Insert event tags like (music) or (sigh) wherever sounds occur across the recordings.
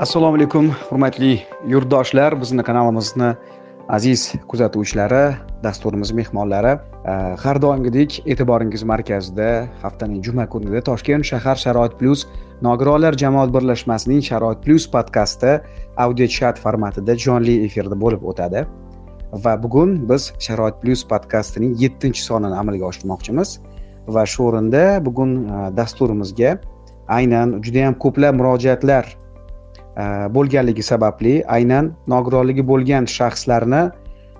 assalomu alaykum hurmatli yurtdoshlar. Bizni kanalimizni aziz kuzatuvchilari dasturimiz mehmonlari e, har doimgidek e'tiboringiz markazida haftaning juma kunida toshkent shahar sharoit plyus nogironlar jamoat birlashmasining sharoit plyus podkasti audio chat formatida jonli efirda bo'lib o'tadi. Va bugun biz sharoit plyus podkastining yettinchi sonini amalga oshirmoqchimiz. Va shu o'rinda bugun e, dasturimizga aynan judayam ko'plab murojaatlar Э, bo'lganligi sababli aynan nogironligi bo'lgan shaxslarni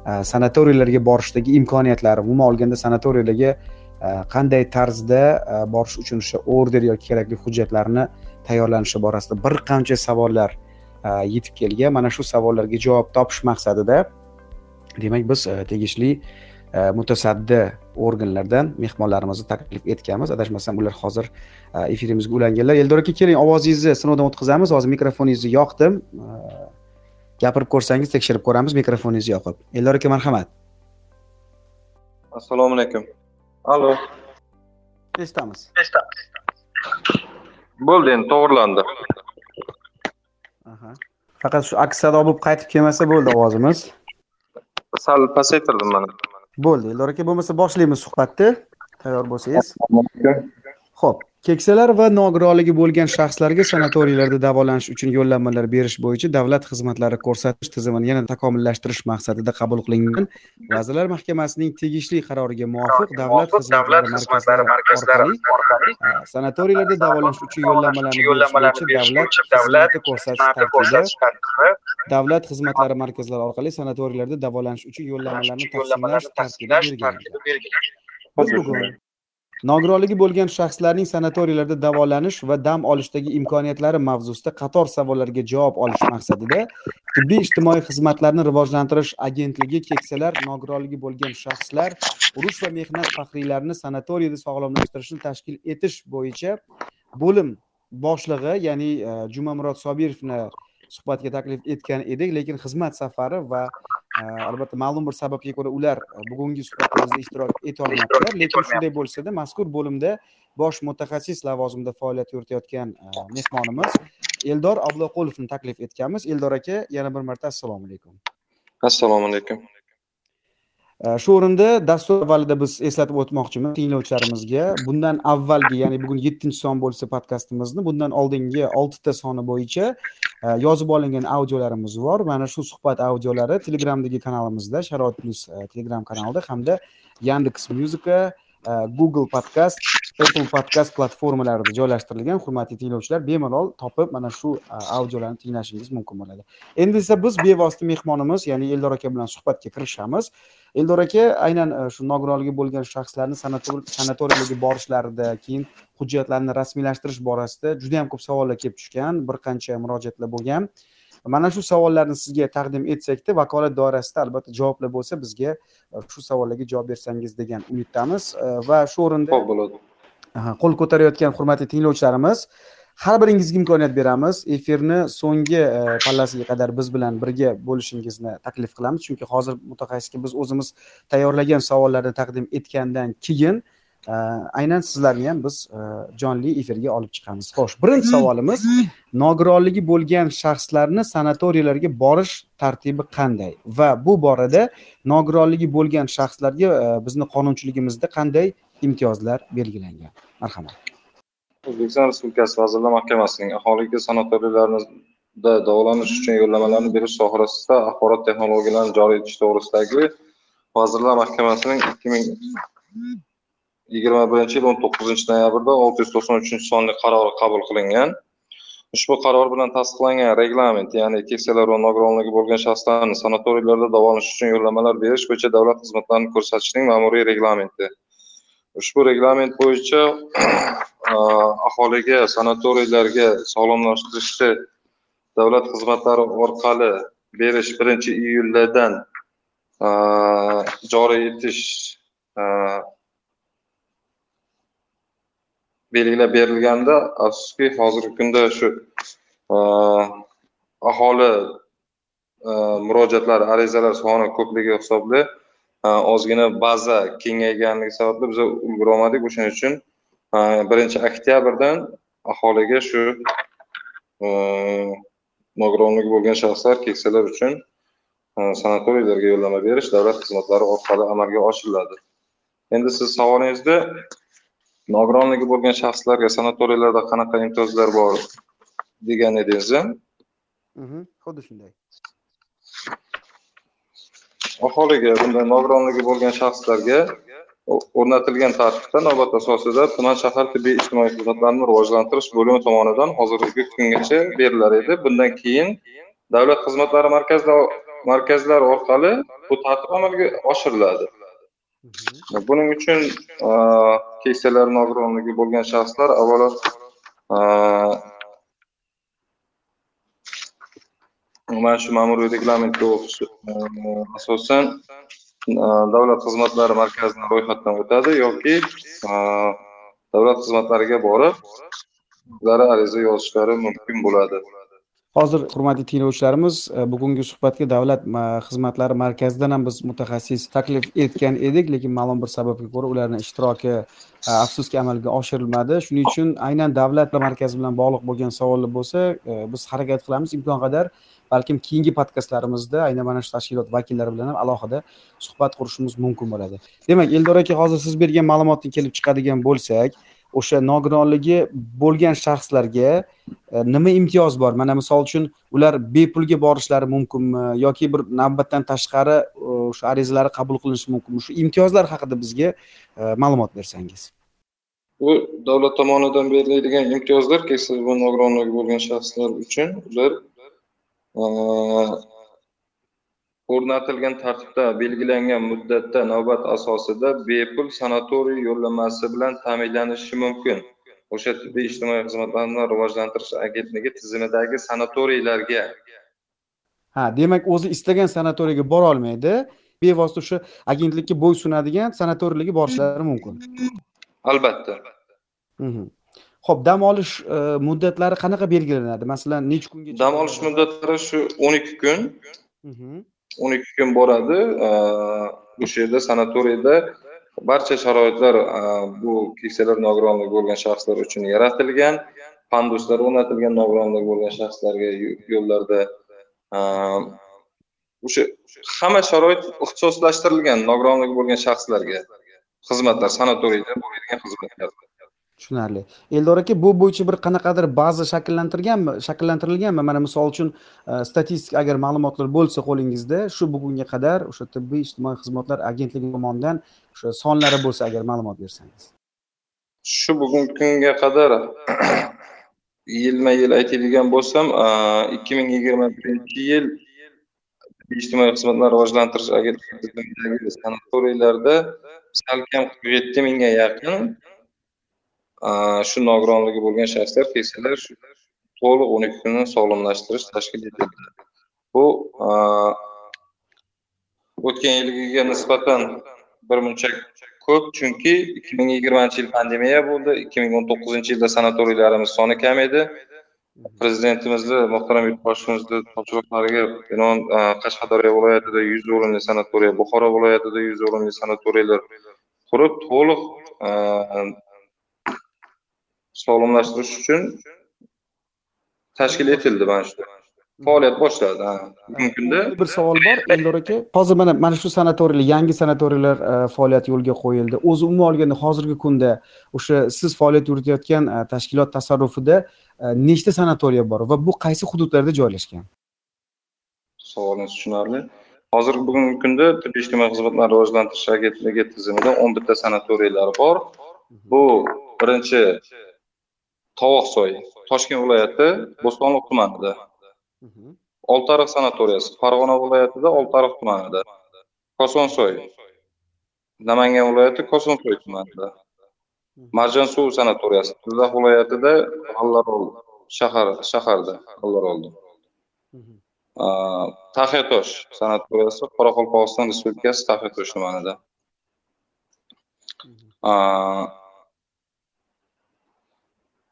e, sanatoriylarga borishdagi imkoniyatlari umuman olganda sanatoriylarga e, qanday tarzda e, borish uchun o'sha order yoki kerakli hujjatlarni tayyorlanishi borasida bir qancha savollar yetib kelgan. Mana shu savollarga javob topish maqsadida demak biz tegishli mutasaddi organlardan mehmonlarimizni taklif etganmiz. Adashmasam ular hozir efirimizga ulanganlar. Eldor aka keling ovozingizni sinovdan o'tkazamiz. Hozir mikrofoningizni yoqdim. Gapirib ko'rsangiz tekshirib ko'ramiz mikrofoningiz yoqib. Eldor aka marhamat. Assalomu alaykum. Allo eshitamiz bo'ldi endi to'g'irlandi faqat shu aks sado bo'lib qaytib kelmasa bo'ldi ovozimiz. Sal pasaytirdim mana bo'ldi. Eldor aka bo'lmasa boshlaymiz suhbatni. Tayyor bo'lsangiz. Ho'p keksalar va nogironligi bo'lgan shaxslarga sanatoriylarda davolanish uchun yo'llanmalar berish bo'yicha davlat xizmatlari ko'rsatish tizimini yana takomillashtirish maqsadida qabul qilingan vazirlar mahkamasining tegishli qaroriga muvofiq davlat xizmatlari markazlari orqali sanatoriylarda davolanish uchun yo'llanmalarni berish bo'yicha davlat xizmati ko'rsatish tartibi davlat xizmatlari markazlari orqali sanatoriylarda davolanish uchun yo'llanmalarni taqsimlash tartibi belgilangan biz bugun nogironligi bo'lgan shaxslarning sanatoriylarda davolanish va dam olishdagi imkoniyatlari mavzusida qator savollarga javob olish maqsadida tibbiy ijtimoiy xizmatlarni rivojlantirish agentligi keksalar nogironligi bo'lgan shaxslar urush va mehnat faxriylarini sanatoriyada sog'lomlashtirishni tashkil etish bo'yicha bo'lim boshlig'i ya'ni e, jumamurod sobirovni suhbatga taklif etgan edik. Lekin xizmat safari va albatta ma'lum bir sababga ko'ra ular e, bugungi suhbatimizda ishtirok etolmadilar lekin shunday bo'lsada mazkur bo'limda bosh mutaxassis lavozimida faoliyat yuritayotgan e, mehmonimiz eldor abduqulovni taklif etganmiz. Eldor aka yana bir marta assalomu alaykum. Assalomu alaykum shu o'rinda dastur avvalida biz eslatib o'tmoqchimiz tinglovchilarimizga. Bundan avvalgi ya'ni bugun yettinchi son bo'lsa podkastimizni bundan oldingi oltita soni bo'yicha e, yozib olingan audiolarimiz bor. Mana shu suhbat audiolari telegramdagi kanalimizda sharoit plyus e, telegram kanalida hamda yandex muzika Э, google podkast apple podkast platformalarida joylashtirilgan hurmatli tinglovchilar bemalol topib mana shu e, audiolarni tinglashingiz mumkin bo'ladi. Endi esa biz bevosita mehmonimiz ya'ni eldor aka bilan suhbatga kirishamiz. Eldor aka aynan e, shu nogironligi bo'lgan shaxslarni sanatoriylarga borishlarida keyin hujjatlarni rasmiylashtirish borasida juda yam ko'p savollar kelib tushgan bir qancha murojaatlar bo'lgan. Mana shu savollarni sizga taqdim etsakda vakolat doirasida albatta javoblar bo'lsa bizga e, shu savollarga javob bersangiz degan umiddamiz. E, va shu o'rinda ho'p bo'ladi. Qo'l ko'tarayotgan hurmatli tinglovchilarimiz har biringizga imkoniyat beramiz. Efirni so'nggi e, pallasiga qadar biz bilan birga bo'lishingizni taklif qilamiz. Chunki hozir mutaxassisga biz o'zimiz tayyorlagan savollarni taqdim etgandan keyin aynan sizlarni ham biz e, jonli efirga olib chiqamiz. Xo'sh birinchi savolimiz. Nogironligi bo'lgan shaxslarni sanatoriylarga borish tartibi qanday? Va bu borada nogironligi bo'lgan shaxslarga e, bizni qonunchiligimizda qanday imtiyozlar belgilangan? Marhamat. O'zbekiston respublikasi vazirlar mahkamasining aholiga sanatoriylarda davolanish uchun yo'llanmalarni berish sohasida axborot texnologiyalarini joriy etish to'g'risidagi vazirlar mahkamasining ikki ming yigirma birinchi yil o'n to'qqizinchi noyabrda olti yuz to'qson uchinchi sonli qarori qabul qilingan. Ushbu qaror bilan tasdiqlangan reglament ya'ni keksalar va nogironligi bo'lgan shaxslarni sanatoriylarda davolanish uchun yo'llanmalar berish bo'yicha davlat xizmatlarini ko'rsatishning ma'muriy reglamenti. Ushbu reglament bo'yicha (clears throat) uh, aholiga sanatoriylarga sog'lomlashtirishni davlat xizmatlari orqali berish birinchi iyuldan uh, joriy etish uh, belgilab berilganda afsuski hozirgi kunda shu e, aholi e, murojaatlari arizalar soni ko'pligi hisobli e, ozgina baza kengayganligi sababli biz ulgurolmadik o'shaning uchun birinchi oktyabrdan aholiga shu nogironligi bo'lgan shaxslar keksalar uchun sanatoriylarga yo'llanma berish davlat xizmatlari orqali amalga oshiriladi. Endi siz savolingizda nogironligi bo'lgan shaxslarga sanatoriylarda qanaqa imtiyozlar bor degan edingiz mhm, xuddi shunday. Aholiga bunday nogironligi bo'lgan shaxslarga o'rnatilgan tartibda navbat asosida tuman shahar tibbiy ijtimoiy xizmatlarni rivojlantirish bo'limi tomonidan hozirgi kungacha berilar edi. Bundan keyin davlat xizmatlari markazlari orqali bu tartib amalga oshiriladi. Buning uchun keksalar nogironligi bo'lgan shaxslar avvalo mana shu ma'muriy reglamentga asosan davlat xizmatlari markazidan ro'yxatdan o'tadi yoki davlat xizmatlariga borib o'zlari ariza yozishlari mumkin bo'ladi hozir hurmatli tinglovchilarimiz e, bugungi suhbatga davlat xizmatlari markazidan ham biz mutaxassis taklif etgan edik lekin ma'lum bir sababga ko'ra ularni ishtiroki e, afsuski amalga oshirilmadi. Shuning uchun aynan davlat markazi bilan bog'liq bo'lgan savollar bo'lsa e, biz harakat qilamiz imkon qadar. Balkim keyingi podkastlarimizda aynan mana shu tashkilot vakillari bilan ham alohida suhbat qurishimiz mumkin bo'ladi. Demak eldor aka hozir siz bergan ma'lumotdan kelib chiqadigan bo'lsak o'sha nogironligi bo'lgan shaxslarga e, nima imtiyoz bor? Mana misol uchun ular bepulga borishlari mumkinmi e, yoki bir navbatdan tashqari e, o'sha arizalari qabul qilinishi mumkinmi shu imtiyozlar haqida bizga ma'lumot bersangiz. Bu davlat tomonidan beriladigan imtiyozlar keksa va nogironligi bo'lgan shaxslar uchun ular o'rnatilgan tartibda belgilangan muddatda navbat asosida bepul sanatoriy yo'llanmasi bilan ta'minlanishi mumkin o'sha tibbiy ijtimoiy xizmatlarni rivojlantirish agentligi tizimidagi sanatoriylarga ha demak o'zi istagan sanatoriyga borolmaydi bevosita o'sha agentlikka bo'ysunadigan sanatoriylarga borishlari mumkin albatta mhm. Xo'p, dam olish e, muddatlari qanaqa belgilanadi? Masalan, necha kunga Dam olish muddatlari shu 12 kun. 12 kun boradi. O'sha yerda sanatoriyda barcha sharoitlar bu keksalar nogironligi bo'lgan shaxslar uchun yaratilgan. Panduslar o'rnatilgan nogironligi bo'lgan shaxslarga yo'llarda o'sha hamma sharoit ixtisoslashtirilgan nogironligi bo'lgan shaxslarga xizmatlar sanatoriyda bo'ladigan xizmatlar tushunarli. Eldor aka bu bo'yicha bir qanaqadir baza shakllantirganmi shakllantirilganmi? Mana misol uchun e, statistik agar ma'lumotlar bo'lsa qo'lingizda shu bugunga qadar o'sha tibbiy ijtimoiy xizmatlar agentligi tomonidan o'sha sonlari bo'lsa agar ma'lumot bersangiz. Shu bugungi kunga qadar yilma yil aytadigan bo'lsam e, ikki ming yigirma birinchi yil ijtimoiy xizmatlar rivojlantirish agentligidagi sanatoriylarda salkam qirq yetti mingga yaqin shu nogironligi bo'lgan shaxslar keksalar to'liq o'n ikki kunni sog'lomlashtirish tashkil etildi bu o'tgan yilgiga nisbatan birmuncha ko'p chunki ikki ming yigirmanchi yil pandemiya bo'ldi ikki ming o'n to'qqizinchi yilda sanatoriylarimiz soni kam edi. Prezidentimizni muhtaram yurtboshimizni topshiriqlariga binoan qashqadaryo viloyatida yuz o'rinli sanatoriya buxoro viloyatida yuz o'rinli sanatoriyalar qurib to'liq sog'lomlashtirish uchun tashkil etildi mana shu. Faoliyat boshladi bugungi kunda bir savol bor. Eldor aka hozir mana mana shu sanatoriylar yangi sanatoriylar e, faoliyati yo'lga qo'yildi. O'zi umuman olganda hozirgi kunda o'sha siz faoliyat yuritayotgan e, tashkilot tasarrufida e, nechta sanatoriya bor va bu qaysi hududlarda joylashgan? Savolingiz tushunarli. Hozir bugungi kunda tibbiy ijtimoiy xizmatlarni rivojlantirish agentligi tizimida o'n bitta sanatoriylar bor. Bu birinchi tovoqsoy toshkent viloyati bo'stonliq tumanida. Oltiariq sanatoriyasi farg'ona viloyatida oltiariq tumanida. Kosonsoy namangan viloyati kosonsoy tumanida. Marjansuv sanatoriyasi jizzax viloyatida g'allarol shahar shaharda g'allarolda taxiatosh sanatoriyasi qoraqalpog'iston respublikasi taxiatosh tumanida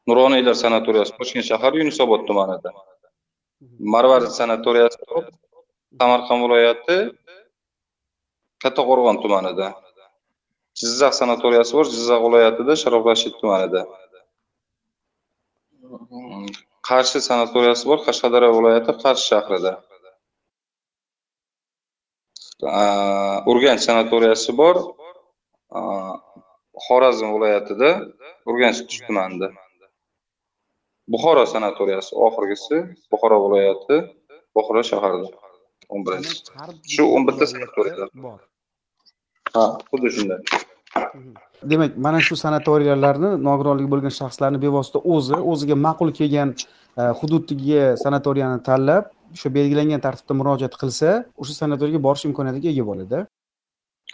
nuroniylar sanatoriyasi toshkent shahar yunusobod tumanida. Marvarid sanatoriyasi samarqand viloyati kattaqo'rg'on tumanida. Jizzax sanatoriyasi bor jizzax viloyatida sharof rashid tumanida. Qarshi sanatoriyasi bor qashqadaryo viloyati qarshi shahrida. Urganch sanatoriyasi bor xorazm viloyatida urganch tumanida. Buxoro sanatoriyasi oxirgisi buxoro viloyati buxoro shahrida. o'n birinchi. Shu o'n bitta sanatoriyalar bor. Ha xuddi shunday. Demak mana shu sanatoriylarni nogironligi bo'lgan shaxslarni bevosita o'zi o'ziga ma'qul kelgan e, hududdagi sanatoriyani tanlab o'sha belgilangan tartibda murojaat qilsa o'sha sanatoriyga borish imkoniyatiga ega bo'ladi.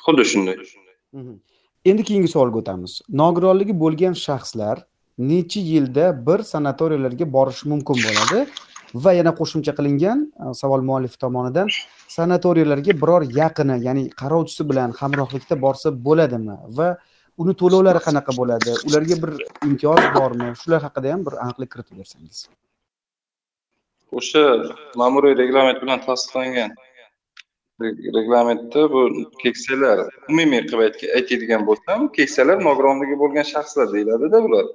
Xuddi shunday. Endi keyingi savolga o'tamiz. Nogironligi bo'lgan shaxslar necha yilda bir sanatoriyalarga borish mumkin bo'ladi. Va yana qo'shimcha qilingan e, savol muallifi tomonidan sanatoriyalarga biror yaqini ya'ni qarovchisi bilan hamrohlikda borsa bo'ladimi? Va uni to'lovlari qanaqa bo'ladi? Ularga bir imtiyoz bormi? Shular haqida ham bir aniqlik kiritib bersangiz. O'sha ma'muriy reglament bilan tasdiqlangan reglamentda bu keksalar umumiy qilib aytadigan bo'lsam keksalar nogironligi bo'lgan shaxslar deyiladida bular.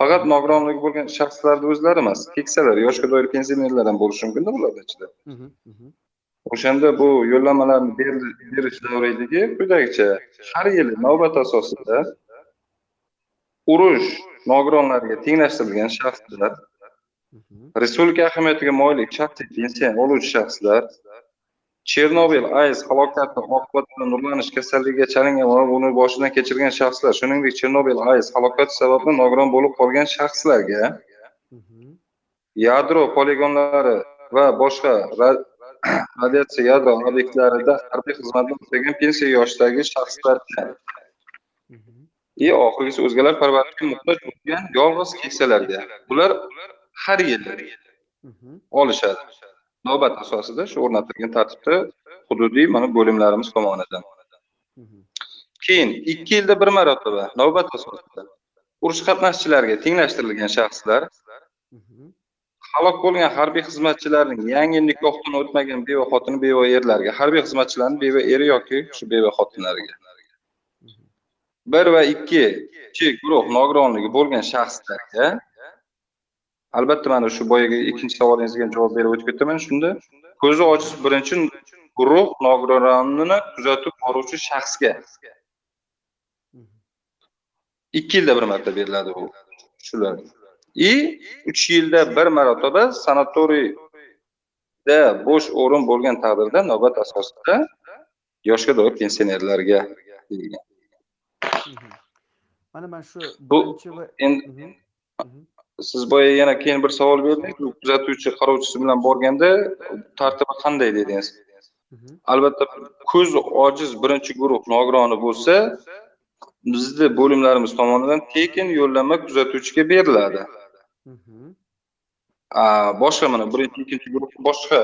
Faqat nogironligi bo'lgan shaxslarni o'zlari emas keksalar yoshga doir pensionerlar ham bo'lishi mumkinda bularni ichida. O'shanda bu yo'llanmalarni berish davriyligi quyidagicha har yili navbat asosida urush nogironlariga tenglashtirilgan shaxslar respublika ahamiyatiga molik shaxsiy pensiya oluvchi shaxslar chernobil aes halokati oqibatida nurlanish kasalligiga chalingan va uni boshidan kechirgan shaxslar shuningdek chernobil aes halokati sababli nogiron bo'lib qolgan shaxslarga yadro poligonlari va boshqa (clears throat) radiatsiya yadro obyektlarida harbiy xizmatni o'tagan pensiya yoshidagi shaxslarga и oxirgisi o'zgalar parvarishga muhtoj bo'lgan yolg'iz keksalarga bular har yili olishadi navbat asosida shu o'rnatilgan tartibda hududiy mana bo'limlarimiz tomonidan. Keyin ikki yilda bir marotaba navbat asosida urush qatnashchilariga tenglashtirilgan shaxslar halok bo'lgan harbiy xizmatchilarning yangi nikohdan o'tmagan beva xotini beva erlarga harbiy xizmatchilarni beva eri yoki shu beva xotinlariga. Bir va ikkinchi guruh nogironligi bo'lgan shaxslarga albatta mana shu boyagi ikkinchi savolingizga javob berib o'tib ketaman. Shunda ko'zi ojiz birinchi guruh nogironini kuzatib boruvchi shaxsga ikki yilda bir marta beriladi bu shular. И uch yilda bir marotaba sanatoriyda bo'sh o'rin bo'lgan taqdirda navbat asosida yoshga doir pensionerlarga mana mana shu bu endi siz boya yana keyin bir savol berdingiz. Kuzatuvchi qarovchisi bilan borganda tartibi qanday dedingiz? Albatta ko'z ojiz birinchi guruh nogironi bo'lsa bizni bo'limlarimiz tomonidan tekin yo'llanma kuzatuvchiga beriladi. Boshqa mana birinchi ikkinchi guruh boshqa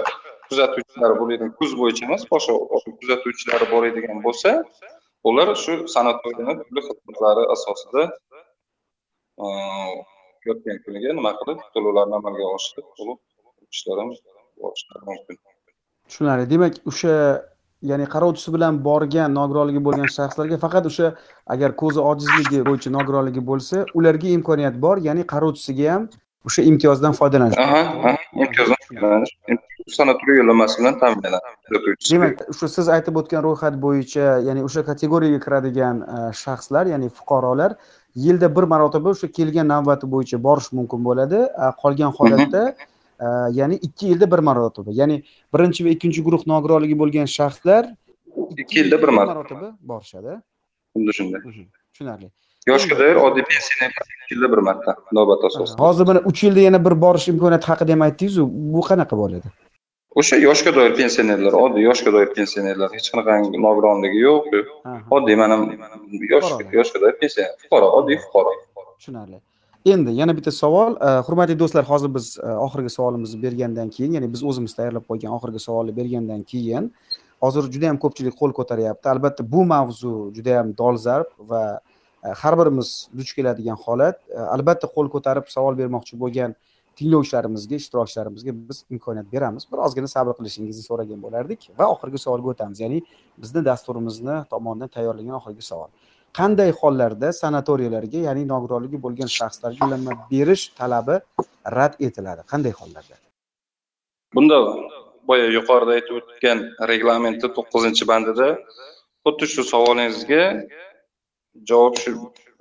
kuzatuvchilar bo'ladigan ko'z bo'yicha emas boshqa kuzatuvchilari boradigan bo'lsa ular shu sanatoriyani turli xizmatlari asosida yotgan kuniga nima qilib to'lovlarni amalga oshirib to'lov ishlar ham borishlari mumkin tushunarli. Demak o'sha ya'ni qarovchisi bilan borgan nogironligi bo'lgan shaxslarga faqat o'sha agar ko'zi ojizligi bo'yicha nogironligi bo'lsa ularga imkoniyat bor ya'ni qarovchisiga ham o'sha imtiyozdan foydalanish. Imtiyozdan foydalanish. Sanatoriy yo'llanmasi bilan ta'minlanadi. Demak shu siz aytib o'tgan ro'yxat bo'yicha ya'ni o'sha kategoriyaga kiradigan e, shaxslar ya'ni fuqarolar yilda bir marotaba o'sha kelgan navbati bo'yicha borish mumkin bo'ladi. Qolgan holatda ya'ni ikki yilda bir marotaba ya'ni birinchi va ikkinchi guruh nogironligi bo'lgan shaxslar ikki yilda bir marotaba borishadi. Xuddi shunday. Tushunarli. Yoshga doir oddiy pensionerlar ikki yilda bir marta navbat asosida. Hozir mana uch yilda yana bir borish imkoniyati haqida ham aytdingizu bu qanaqa bo'ladi o'sha yoshga doir pensionerlar oddiy yoshga doir pensionerlar hech qanaqangi nogironligi yo'q. Oddiy mana yosh yoshga doir pensioner fuqaro oddiy fuqaro. Tushunarli. Endi yana bitta savol. E, hurmatli do'stlar hozir biz e, oxirgi savolimizni bergandan keyin ya'ni biz o'zimiz tayyorlab qo'ygan oxirgi savolni bergandan keyin hozir juda yam ko'pchilik qo'l ko'taryapti. Albatta bu mavzu juda yam dolzarb va e, har birimiz duch keladigan holat. Albatta qo'l ko'tarib savol bermoqchi bo'lgan tinglovchilarimizga ishtirokchilarimizga biz imkoniyat beramiz. Birozgina sabr qilishingizni so'ragan bo'lardik va oxirgi savolga o'tamiz. Ya'ni bizni dasturimizni tomonidan tayyorlagan oxirgi savol. Qanday hollarda sanatoriyalarga ya'ni nogironligi bo'lgan shaxslarga yo'llanma berish talabi rad etiladi? Qanday hollarda? Bunda boya yuqorida aytib o'tgan reglamentni to'qqizinchi bandida xuddi shu savolingizga javob shu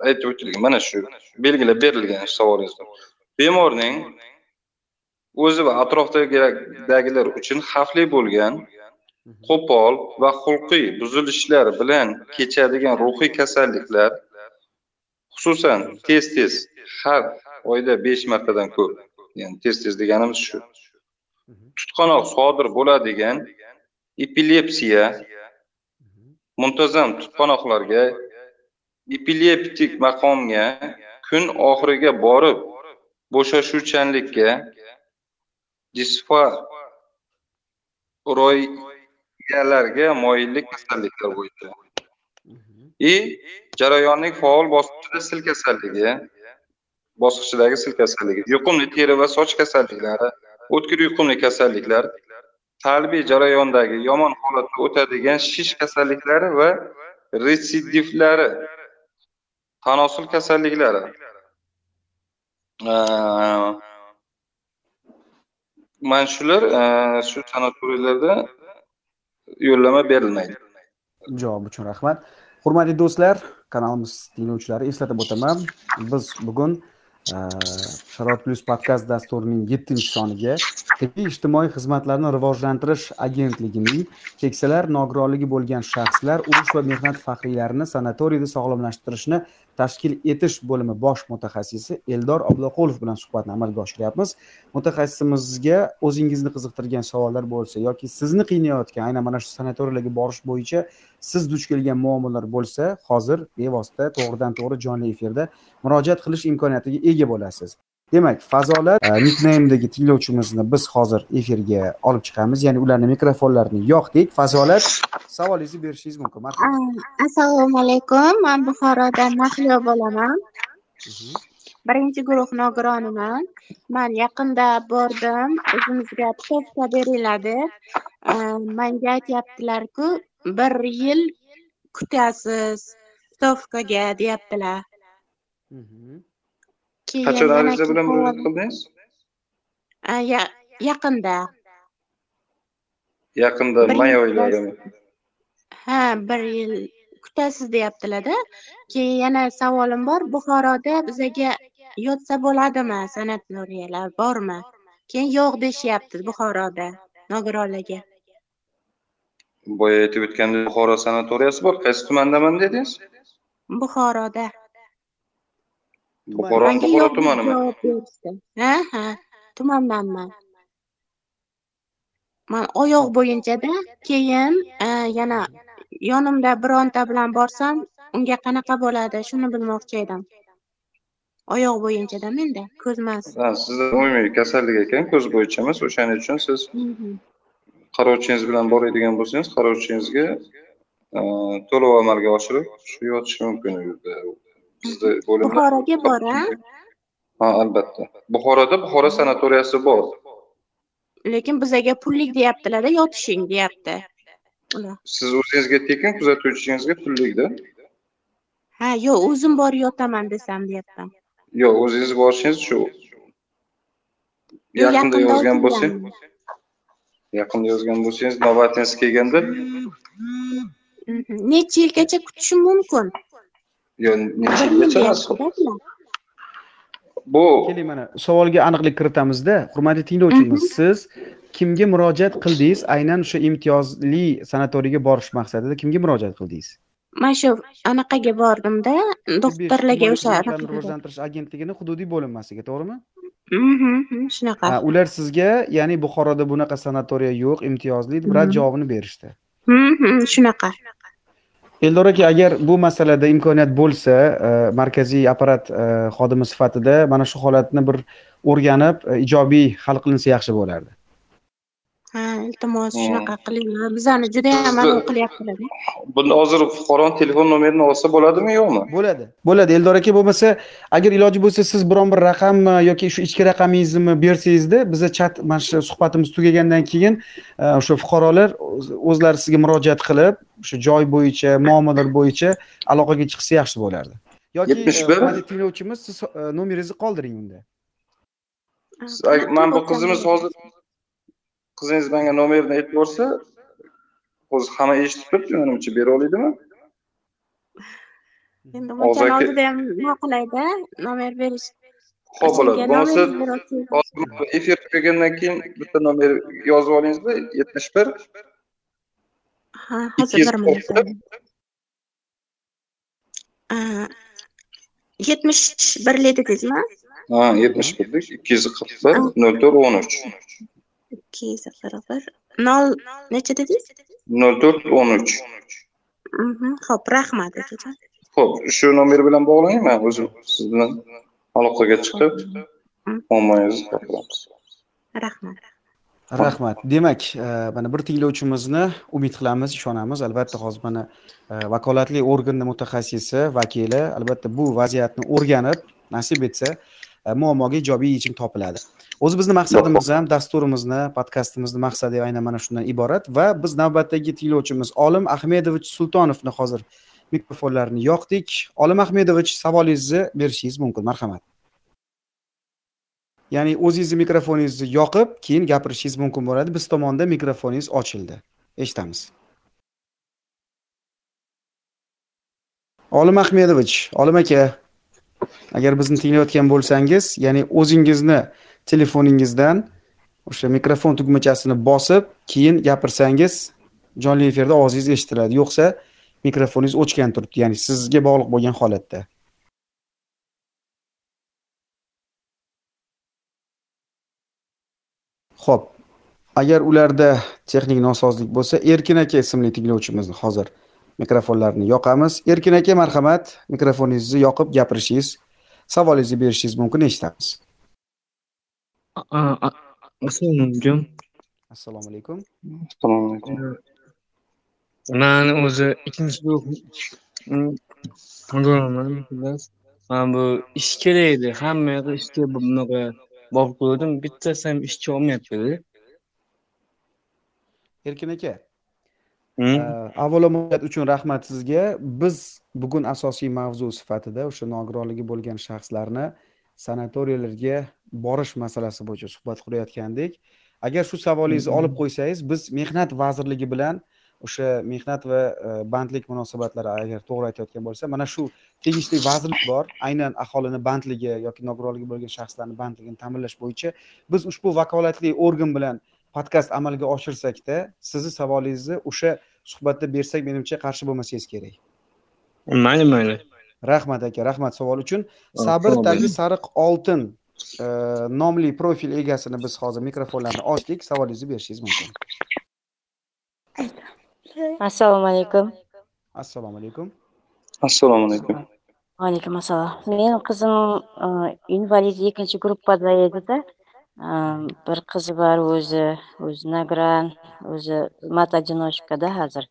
aytib o'tilgan. Mana shu belgilab berilgan savolingizda bemorning o'zi va atrofdagilar uchun xavfli bo'lgan qo'pol va xulqiy buzilishlar bilan kechadigan ruhiy kasalliklar xususan tez tez har oyda besh martadan ko'p ya'ni tez tez deganimiz shu. Tutqanoq sodir bo'ladigan epilepsiya muntazam tutqanoqlarga epileptik maqomga kun oxiriga borib bo'shashuvchanlikka disforiyalarga moyillik kasalliklar bo'yicha. И jarayonning faol bosqichida sil kasalligi bosqichidagi sil kasalligi yuqumli teri va soch kasalliklari o'tkir yuqumli kasalliklar salbiy jarayondagi yomon holatga o'tadigan shish kasalliklari va retsidivlari tanosul kasalliklari mana shular shu sanatoriylarda yo'llanma berilmaydi. Javob uchun rahmat. Hurmatli do'stlar kanalimiz tinglovchilari eslatib o'taman. Biz bugun sharoit plyus podkast dasturining yettinchi soniga tibbiy ijtimoiy xizmatlarni rivojlantirish agentligining keksalar nogironligi bo'lgan shaxslar urush va mehnat faxriylarini sanatoriyda sog'lomlashtirishni tashkil etish bo'limi bosh mutaxassisi eldor obloqulov bilan suhbatni amalga oshiryapmiz. Mutaxassisimizga o'zingizni qiziqtirgan savollar bo'lsa yoki sizni qiynayotgan aynan mana shu sanatoriyalarga borish bo'yicha siz duch kelgan muammolar bo'lsa hozir bevosita to'g'ridan to'g'ri jonli efirda murojaat qilish imkoniyatiga ega bo'lasiz. Demak fazolat e, nikneymdagi tinglovchimizni biz hozir efirga olib chiqamiz. Ya'ni ularni mikrofonlarini yoqdik. Fazolat savolingizni berishingiz mumkin. Marhamat assalomu alaykum. Man buxorodan mahliyo bo'laman. Birinchi guruh nogironiman man yaqinda bordim. O'zimizga putovka beriladi manga aytyaptilarku bir yil kutasiz putovkaga deyaptilar qachon ariza bilan murojaat qildingiz yaqinda yaqinda may oylarimi ha bir yil kutasiz deyaptilarda keyin yana savolim bor buxoroda bizaga yotsa bo'ladimi sanatoriyalar bormi keyin yo'q deyishyapti buxoroda nogironlarga boya aytib o'tgandek buxoro sanatoriyasi bor qaysi tumandaman dedingiz buxoroda buxoro buxoro tumanimi ha ha tumandanman man oyoq bo'yinchada keyin e, yana yonimda bironta bilan borsam unga qanaqa bo'ladi? Shuni bilmoqchi edim. Oyoq bo'yinchada menda ko'z emas sizda umumiy kasallik ekan ko'z bo'yicha emas o'shaning uchun siz qarovchingiz bilan boradigan bo'lsangiz qarovchingizga e, to'lov amalga oshirib shu yotish mumkin u yerda bizni bo'lim buxoroga bor a? Ha albatta. Buxoroda buxoro sanatoriyasi bor. Lekin bizaga pullik deyaptilarda yotishing deyapti. Siz o'zingizga tekin kuzatuvchingizga pullikda ha yo'q o'zim borib yotaman desam deyapman. Yo'q o'zingiz borishingiz shu. Yaqinda yozgan bo'lsang yaqinda yozgan bo'lsangiz navbatingiz kelganda necha yilgacha kutishim mumkin necha bu keling mana savolga aniqlik kiritamizda. Hurmatli tinglovchimiz siz kimga murojaat qildingiz? Aynan o'sha imtiyozli sanatoriyga borish maqsadida kimga murojaat qildingiz? Mana shu anaqaga bordimda. Doktorlarga o'sha rivojlantirish agentligini hududiy bo'linmasiga to'g'rimi? Shunaqa. Ular sizga ya'ni buxoroda bunaqa sanatoriya yo'q imtiyozli deb rad javobini berishdi. Shunaqa eldor aka agar bu masalada imkoniyat bo'lsa e, markaziy apparat e, xodimi sifatida mana shu holatni bir o'rganib e, ijobiy hal qilinsa yaxshi bo'lardi. Ha iltimos shunaqa qilinglar bizani judayam anavi qilyaptilar bunda hozir fuqaroni telefon nomerini olsa bo'ladimi yo'qmi? Bo'ladi. Bo'ladi. Eldor aka bo'lmasa agar iloji bo'lsa siz biron bir raqammi yoki shu ichki raqamingizni bersangizda biza chat mana shu suhbatimiz tugagandan keyin e, o'sha fuqarolar o'zlari sizga murojaat qilib o'sha joy bo'yicha muammolar bo'yicha aloqaga chiqsa yaxshi bo'lardi. Yoki yetmish bir? tinglovchimiz siz e, nomeringizni qoldiring unda. Man bu qizimiz hozir qizingiz menga nomerini aytib yuborsa hozir hamma eshitib turibdi menimcha bera oladimi endi o'shan oldida ham nima qilayda nomer berish. Ho'p bo'ladi. Bo'lmasa efir tugagandan keyin bitta nomer yozib olingizda yetmish bir. Ha hozir bir minut yetmish birli dedingizmi ha yetmish birlik ikki yuz qirq bir nol to'rt o'n uch ikki qirq bir nol necha dedingiz? Nol to'rt o'n uch. Ho'p rahmat akajon ho'p shu nomer bilan bog'lang man o'zim siz bilan aloqaga chiqib muammongizni gapiramiz rahmat. Rahmat. Demak e, mana bir tinglovchimizni umid qilamiz ishonamiz. Albatta hozir mana e, vakolatli organni mutaxassisi vakili albatta bu vaziyatni o'rganib nasib etsa E, muammoga ijobiy yechim topiladi. O'zi bizni maqsadimiz ham dasturimizni podkastimizni maqsadi aynan mana shundan iborat va biz navbatdagi tinglovchimiz olim ahmedovich sultonovni hozir mikrofonlarni yoqdik. Olim ahmedovich savolingizni berishingiz mumkin marhamat. Ya'ni o'zingizni mikrofoningizni yoqib keyin gapirishingiz mumkin bo'ladi. Biz tomonda mikrofoningiz ochildi. Eshitamiz. Olim ahmedovich olim aka. Agar bizni tinglayotgan bo'lsangiz ya'ni o'zingizni telefoningizdan o'sha mikrofon tugmachasini bosib keyin gapirsangiz jonli efirda ovozingiz eshitiladi. Yo'qsa mikrofoningiz o'chgan turibdi ya'ni sizga bog'liq bo'lgan holatda. Ho'p agar ularda texnik nosozlik bo'lsa erkin aka ismli tinglovchimizni hozir mikrofonlarni yoqamiz. Erkin aka marhamat. Mikrofoningizni yoqib gapirishingiz savolingizni berishingiz mumkin eshitamiz. Assalomu alaykum. Assalomu alaykum. Assalomu alaykum. Man o'zi ikkinchi guruh bo'laman man bu ish kerak edi hamma yoqda ishga bunaqa borib ko'rdim bittasi ham ishchi olmayaptida erkin aka avvalo murojaat uchun rahmat sizga. Biz bugun asosiy mavzu sifatida o'sha nogironligi bo'lgan shaxslarni sanatoriyalarga borish masalasi bo'yicha suhbat qurayotgandik. Agar shu savolingizni olib qo'ysangiz biz mehnat vazirligi bilan o'sha mehnat va e, bandlik munosabatlari agar to'g'ri aytayotgan bo'lsa mana shu tegishli vazirlik bor. Aynan aholini bandligi yoki nogironligi bo'lgan shaxslarni bandligini ta'minlash bo'yicha biz ushbu vakolatli organ bilan podkast amalga oshirsakda sizni savolingizni o'sha suhbatda bersak menimcha qarshi bo'lmasangiz kerak. Mayli mayli. Rahmat aka rahmat savol uchun. Sabr tagi sariq oltin e, nomli profil egasini biz hozir mikrofonlarni ochdik savolingizni berishingiz mumkin. Assalomu alaykum. Assalomu alaykum. Assalomu alaykum. Vaalaykum assalom meni qizim e, invalid ikkinchi gruppada edida бір қызы бар өзі өзі награн өзі мат одиночкада қазір.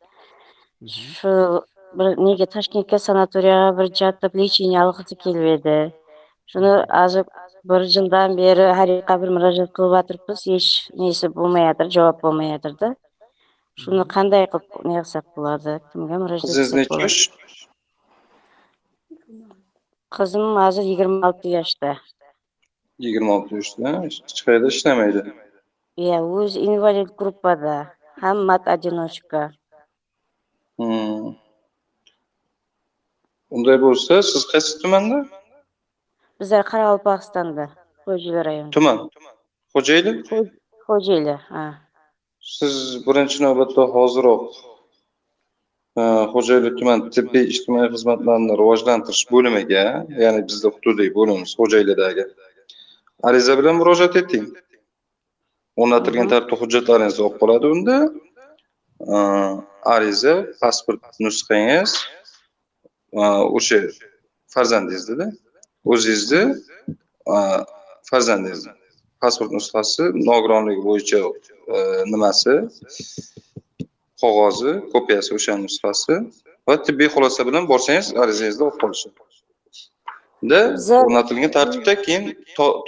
Шу бір неге ташкентке санаторияға бір жатып лечение алғысы келбеді шуны азыр бір жылдан бері харикка бір мұражат қылып жатырмыз еш несі болмай жатыр жауап болмай жатыр да шуны қандай қылып не қылсақ болады кімге мұражат қызыңыз қызым азыр 26 алты yigirma olti yoshda hech qayerda ishlamaydi. Iya o'zi invalid gruppada. Ham mat одиночка unday bo'lsa siz qaysi tumanda? Bizlar qoraqalpog'istonda xo'jayli rayoni tuman? Xo'jayli? Xo'jayli ha. Siz birinchi navbatda hoziroq xo'jayli tuman tibbiy ijtimoiy xizmatlarni rivojlantirish bo'limiga ya'ni bizni hududiy bo'limimiz xo'jaylidagi ariza bilan murojaat eting. O'rnatilgan tartibda hujjatlaringizni olib qoladi unda. Ariza pasport nusxangiz o'sha farzandingiznida o'zingizni farzandingizni pasport nusxasi nogironligi bo'yicha nimasi? Qog'ozi kopiyasi o'sha nusxasi va tibbiy xulosa bilan borsangiz arizangizni olib qolishadi da o'rnatilgan tartibda keyin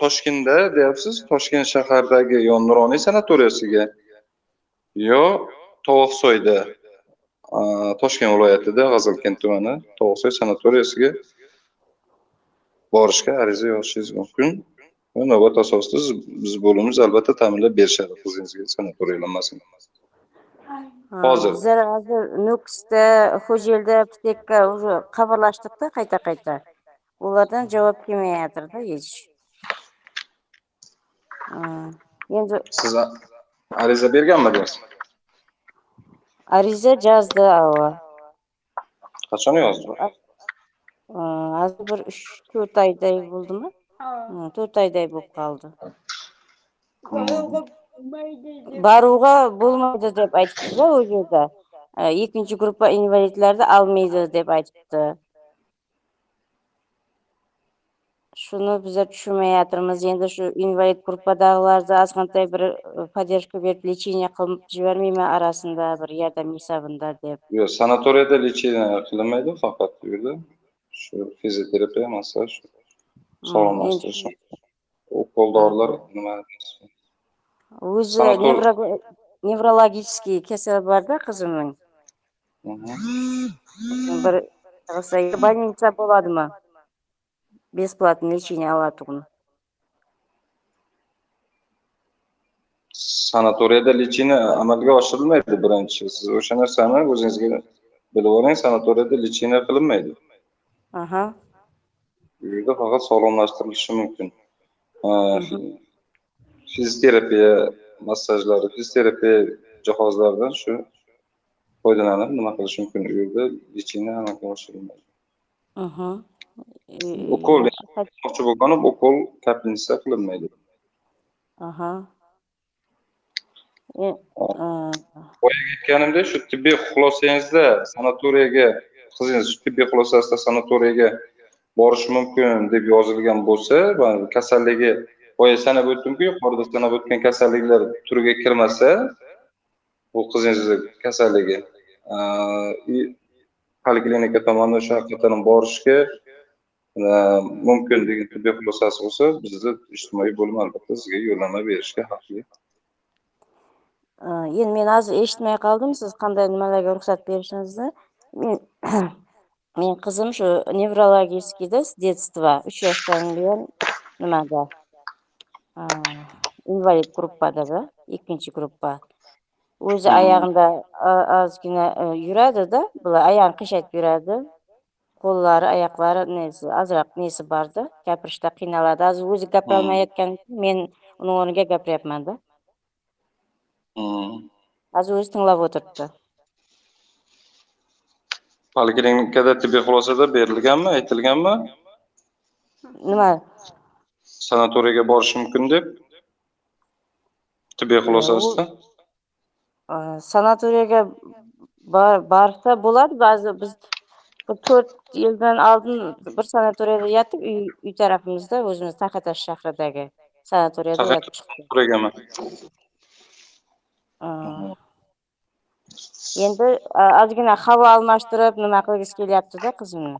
toshkentda deyapsiz toshkent shahardagi yo nuroniy sanatoriyasiga yo tovoqsoyda toshkent viloyatida g'azalkent tumani tovoqsoy sanatoriyasiga borishga ariza yozishingiz mumkin. Navbat asosida biz bo'limiz albatta ta'minlab berishadi qizingizga sanatoriylanmasin Hozir. hozir nukusda xo'jaylida apteka уже xabarlashdikda qayta олардан жауап келмей жатыр да еш енді сіз ариза берген ба дейсіз ариза жазды ала қашан жазды аз бір үш төрт айдай болды ма төрт айдай болып қалды баруға болмайды деп айтты да ол жерде екінші группа инвалидтерді алмайды деп айтты shuni bizlar tushunmayotirmiz endi shu invalid gruppadagilarni ozg'inтай bir e, поддержка berib qilib orasida bir yordam hisobida deb yo'q sanatoriyada lechение qilinmaydi faqat u yerda shu fizioterapiya massaj sog'lomlashtirish ukol dorilar nima o'zi Sanator- nevro- nevrologический kasal borda qizimning Mhm. bir qilsa больница bo'ladimi бесплатный лечение olatug'ini sanatoriyada lechение amalga oshirilmaydi birinchi siz o'sha narsani o'zingizga bilib oling sanatoriyada lechение qilinmaydi aha u yerda faqat sog'lomlashtirilishi mumkin fizioterapiya massajlari fizioterapiya jihozlaridan shu foydalanib nima qilish mumkin u yerda lechение amalga oshirilmaydi ukol moqchi bo'lganib ukol kapelnitsa qilinmaydi aha. A, aytganimdek shu tibbiy xulosangizda sanatoriyaga qizingiz shu tibbiy xulosasida sanatoriyaga borishi mumkin deb yozilgan bo'lsa va kasalligi boya sanab o'tdimku yuqorida sanab o'tgan kasalliklar turiga kirmasa bu qizingizni kasalligi poliklinika tomonidan shu haqiqatdan borishga mumkin tibbiy xulosasi bo'lsa bizni ijtimoiy bo'lim albatta sizga yo'llanma berishga haqli endi men hozir eshitmay qoldim siz qanday nimalarga ruxsat berishingizni men men qizim shu nevrologическийda с детства uch yoshdan buyon nimada? Invalid gruppadada ikkinchi gruppa o'zi oyog'ida ozgina yuradida bular oyog'ini qiyshaytirib yuradi qo'llari oyoqlari nesi ozroq nesi borda? Gapirishda qiynaladi hozir o'zi gapirolmayotgan men uni o'rniga gapiryapmanda Hmm. hozir o'zi tinglab o'tiribdi. Poliklinikada tibbiy xulosada berilganmi aytilganmi? Nima? Sanatoriyga borishi mumkin deb? Tibbiy xulosasida sanatoriyaga bor- borsa bo'ladi ba'zi biz to'rt yildan oldin bir sanatoriyada yotib uy uy tarafimizda o'zimiz taxatash shahridagi sanatoriyada yotib endi ozgina havo almashtirib nima qilgisi kelyaptida qizimni?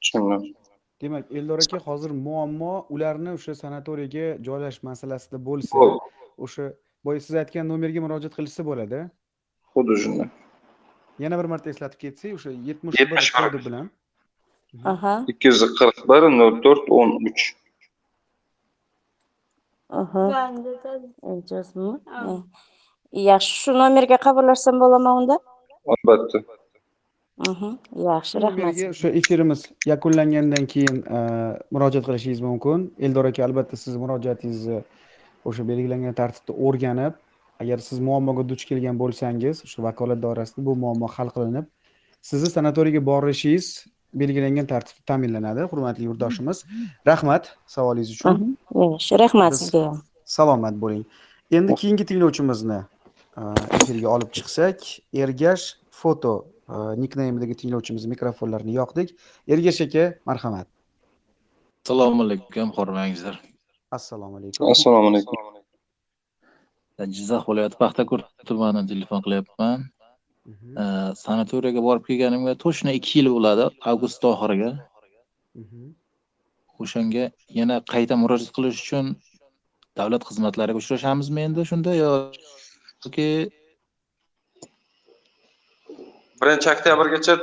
Tushundim. Demak eldor aka hozir muammo ularni o'sha sanatoriyga joylash masalasida bo'lsa o'sha boya siz aytgan nomerga murojaat qilishsa bo'ladi. Xuddi shunday yana bir marta eslatib ketsak o'sha yetmish bir 71. kodi bilan aha ikki yuz qirq bir nol to'rt o'n uch yaxshi shu nomerga xabarlashsam bo'ladimi unda albatta yaxshi rahmat o'sha efirimiz yakunlangandan keyin murojaat qilishingiz mumkin eldor aka albatta siz murojaatingizni o'sha belgilangan tartibda o'rganib agar siz muammoga duch kelgan bo'lsangiz o'sha vakolat doirasida bu muammo hal qilinib sizni sanatoriyga borishingiz belgilangan tartibda ta'minlanadi hurmatli yurtdoshimiz. Rahmat savolingiz uchun. Yaxshi rahmat sizga. ham salomat bo'ling. Endi keyingi tinglovchimizni e, efirga olib chiqsak ergash foto e, nikneymidagi tinglovchimiz mikrofonlarini yoqdik. Ergash aka marhamat. Assalomu alaykum hormangizlar assalomu alaykum. Assalomu alaykum jizzax viloyati paxtakor tumanidan telefon qilyapman. Mhm, sanatoriyaga borib kelganimga точно ikki yil bo'ladi avgust oxiriga. Mhm. o'shanga yana qayta murojaat qilish uchun davlat xizmatlariga uchrashamizmi endi shunda yoki birinchi oktyabrgacha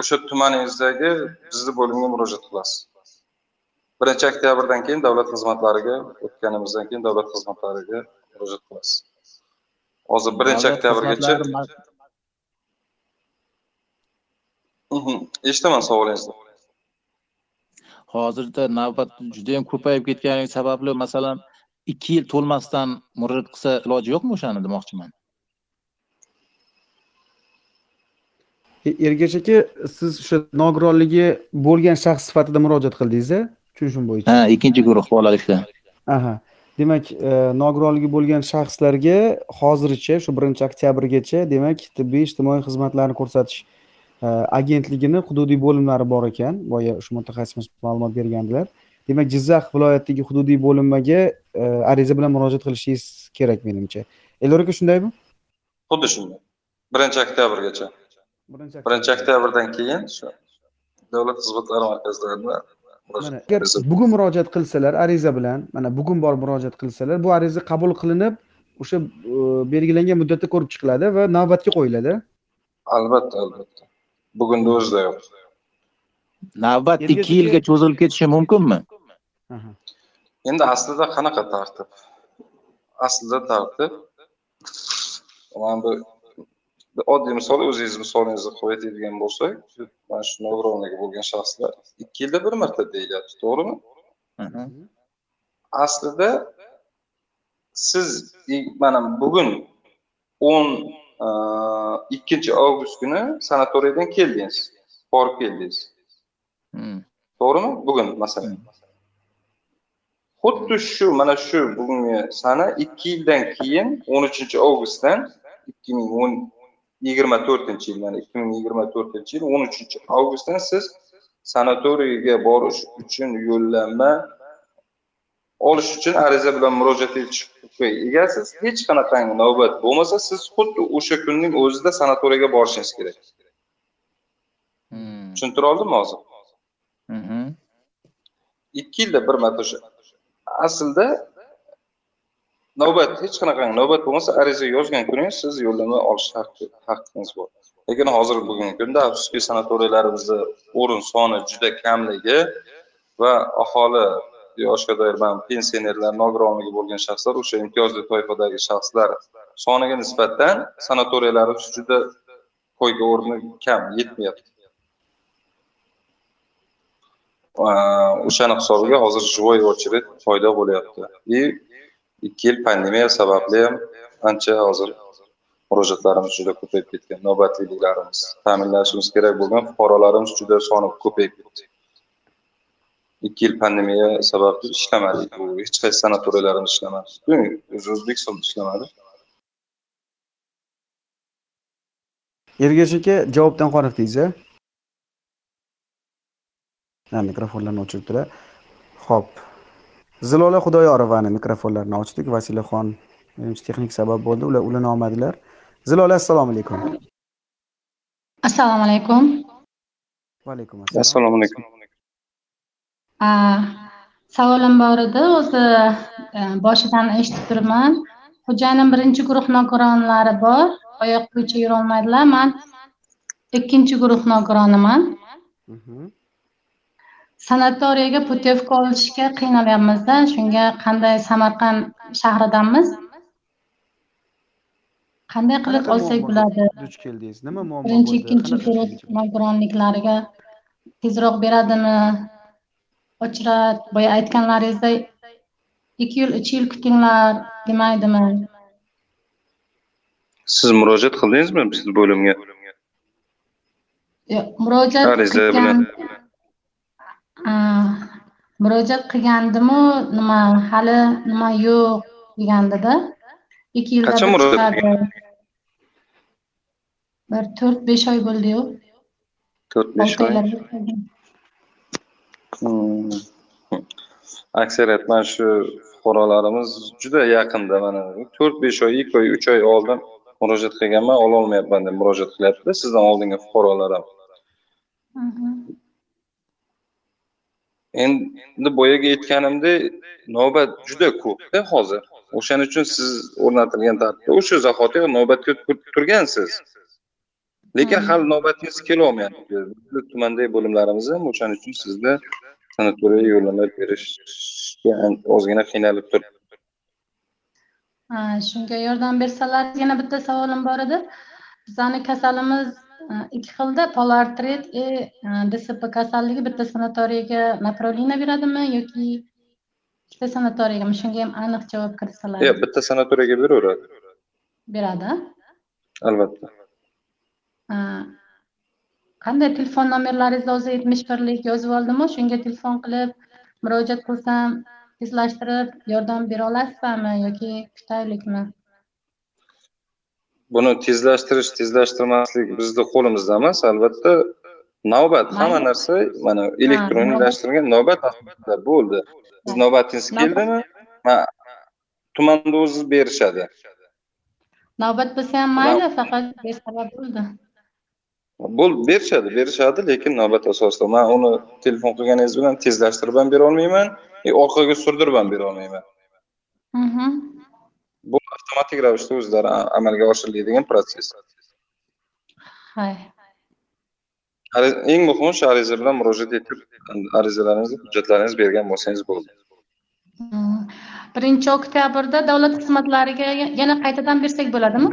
o'sha tumaningizdagi bizni bo'limga murojaat qilasiz birinchi oktyabrdan keyin davlat xizmatlariga o'tganimizdan keyin davlat xizmatlariga murojaat qilasiz hozir birinchi oktyabrgacha eshitaman savolingizni. Hozirda navbat judayam ko'payib ketgani sababli masalan ikki yil to'lmasdan murojaat qilsa iloji yo'qmi o'shani demoqchiman? E, ergash aka siz o'sha nogironligi bo'lgan shaxs sifatida murojaat qildingiz tushunishim bo'yicha. Ha ikkinchi guruh bolalikda. Aha. Demak e, nogironligi bo'lgan shaxslarga hozircha shu birinchi oktyabrgacha demak tibbiy ijtimoiy xizmatlarni ko'rsatish e, agentligini hududiy bo'limlari bor ekan. Boya o'sha mutaxassisimiz ma'lumot bergandilar. Demak jizzax viloyatidagi hududiy bo'linmaga ariza bilan murojaat qilishingiz kerak menimcha. Elyor aka shundaymi xuddi shunday. Birinchi oktyabrgacha birinchi oktyabrdan keyin shu davlat xizmatlari markazlarida mana agar bugun murojaat qilsalar ariza bilan mana bugun borib murojaat qilsalar bu ariza qabul qilinib o'sha e, belgilangan muddatda ko'rib chiqiladi va navbatga qo'yiladi. Albatta albatta. Bugunni o'zida yo'q navbat ikki yilga cho'zilib ketishi mumkinmi? Endi aslida qanaqa tartib? Aslida tartib? Mana bu oddiy misol o'zingiz misolingizni qo'yib aytadigan bo'lsak mana shu nogironligi bo'lgan shaxslar ikki yilda bir marta deyilyapti to'g'rimi? Aslida siz mana bugun o'n ikkinchi avgust kuni sanatoriydan keldingiz borib keldingiz. To'g'rimi? Bugun masalan. Xuddi shu mana shu bugungi sana ikki yildan keyin o'n uchinchi avgustdan ikki ming o'n yigirma to'rtinchi yil ya'ni ikki ming yigirma to'rtinchi yil o'n uchinchi avgustdan siz sanatoriyga borish uchun yo'llanma olish uchun ariza bilan murojaat etish huquqiga egasiz hech qanaqangi navbat bo'lmasa siz xuddi o'sha kunning o'zida sanatoriyga borishingiz kerak. Hmm. tushuntira oldimmi hozir? Ikki yilda bir marta o'sha. Aslida navbat hech qanaqangi navbat bo'lmasa ariza yozgan kuningiz siz yo'llanma olish haqqingiz bor. Lekin hozir bugungi kunda afsuski sanatoriylarimizni o'rin soni juda kamligi va aholi yoshga doir mana pensionerlar nogironligi bo'lgan shaxslar o'sha imtiyozli toifadagi shaxslar soniga nisbatan sanatoriyalarimiz juda qo'yga o'rni kam yetmayapti. O'shani hisobiga hozir живой очередь paydo bo'lyapti. И ikki yil pandemiya sababli ham ancha hozir murojaatlarimiz juda ko'payib ketgan. Navbatliliklarimiz ta'minlashimiz kerak bo'lgan fuqarolarimiz juda soni ko'payib ketdi. Ikki yil pandemiya sababli ishlamadik bu hech qaysi sanatoriyalarimiz ishlamadi o'zi o'zbekistonda ishlamadi ergash aka javobdan qoniqdingiz a mikrofonlarni o'chiribdilar ho'p zilola xudoyorovani mikrofonlarini ochdik. Vasilaxon menimcha texnik sabab bo'ldi. Ular ulana olmadilar zilola assalomu alaykum. Assalomu alaykum. Va alaykum assalom assalomu alaykum. Savolim bor edi. O'zi e, boshidan eshitib turibman. Xo'jayinim birinchi guruh nogironlari bor. Oyoq bo'yicha yurolmaydilar. Man ikkinchi guruh nogironiman sanatoriyga putyovka olishga qiynalyapmizda shunga qanday samarqand shahridanmiz qanday qilib olsak bo'ladi? Duch keldingiz. Nima muammo birinchi ikkinchi guruh nogironliklariga tezroq beradimi? Ochrat boya aytganlaringizdek ikki yil uch yil kutinglar demaydimi? Siz murojaat qildingizmi bizni bo'limga? Yo'q murojaat qilgan murojaat qilgandimu? Nima hali nima yo'q degandida. Ikki yilda qachon murojaat bir to'rt besh oy bo'ldiyu to'rt besh oy. hmm. aksariyat mana shu fuqarolarimiz juda yaqinda mana to'rt besh oy ikki oy uch oy oldin murojaat qilganman. Ololmayapman deb murojaat qilyaptida. Sizdan oldingi fuqarolar ham endi boyagi aytganimdek navbat juda ko'pda hozir. O'shaning uchun siz o'rnatilgan tartibda o'sha zahotiyoq navbatga turgansiz. Lekin hali navbatingiz kelolmayapti. Tumandagi bo'limlarimiz ham o'shaning uchun sizni sanatoriyaga yo'llanma berishga ozgina qiynalib turibdi ha shunga yordam bersalar yana bitta savolim bor edi. Bizani kasalimiz ikki xilda polartrit и e, dsp kasalligi bitta sanatoriyga направление beradimi yoki ikkita sanatoriyagami shunga ham aniq javob kiritsalar yo'q bitta sanatoriyaga beraveradi. Beradi albatta. Qanday telefon nomerlaringizni o'zi yetmish birlik yozib oldimu shunga telefon qilib murojaat qilsam tezlashtirib yordam bera olasizlarmi yoki kutaylikmi buni tezlashtirish tezlashtirmaslik bizni qo'limizda emas albatta. Navbat hamma narsa mana elektronlashtirilgan navbat. bo'ldi. Siz navbatingiz keldimi? Tumanda o'zi berishadi. Navbat bo'lsa ham mayli faqat bo'ldi. Bo'ldi berishadi berishadi lekin navbat asosida. Man uni telefon qilganingiz bilan tezlashtirib ham bera olmayman e, orqaga surdirib ham bera olmayman bu avtomatik ravishda o'zlari amalga oshiriladigan protsess eng muhimi shu ariza bilan murojaat etib arizalaringizni hujjatlaringizni bergan bo'lsangiz bo'ldi. Birinchi oktyabrda davlat xizmatlariga yana qaytadan bersak bo'ladimi?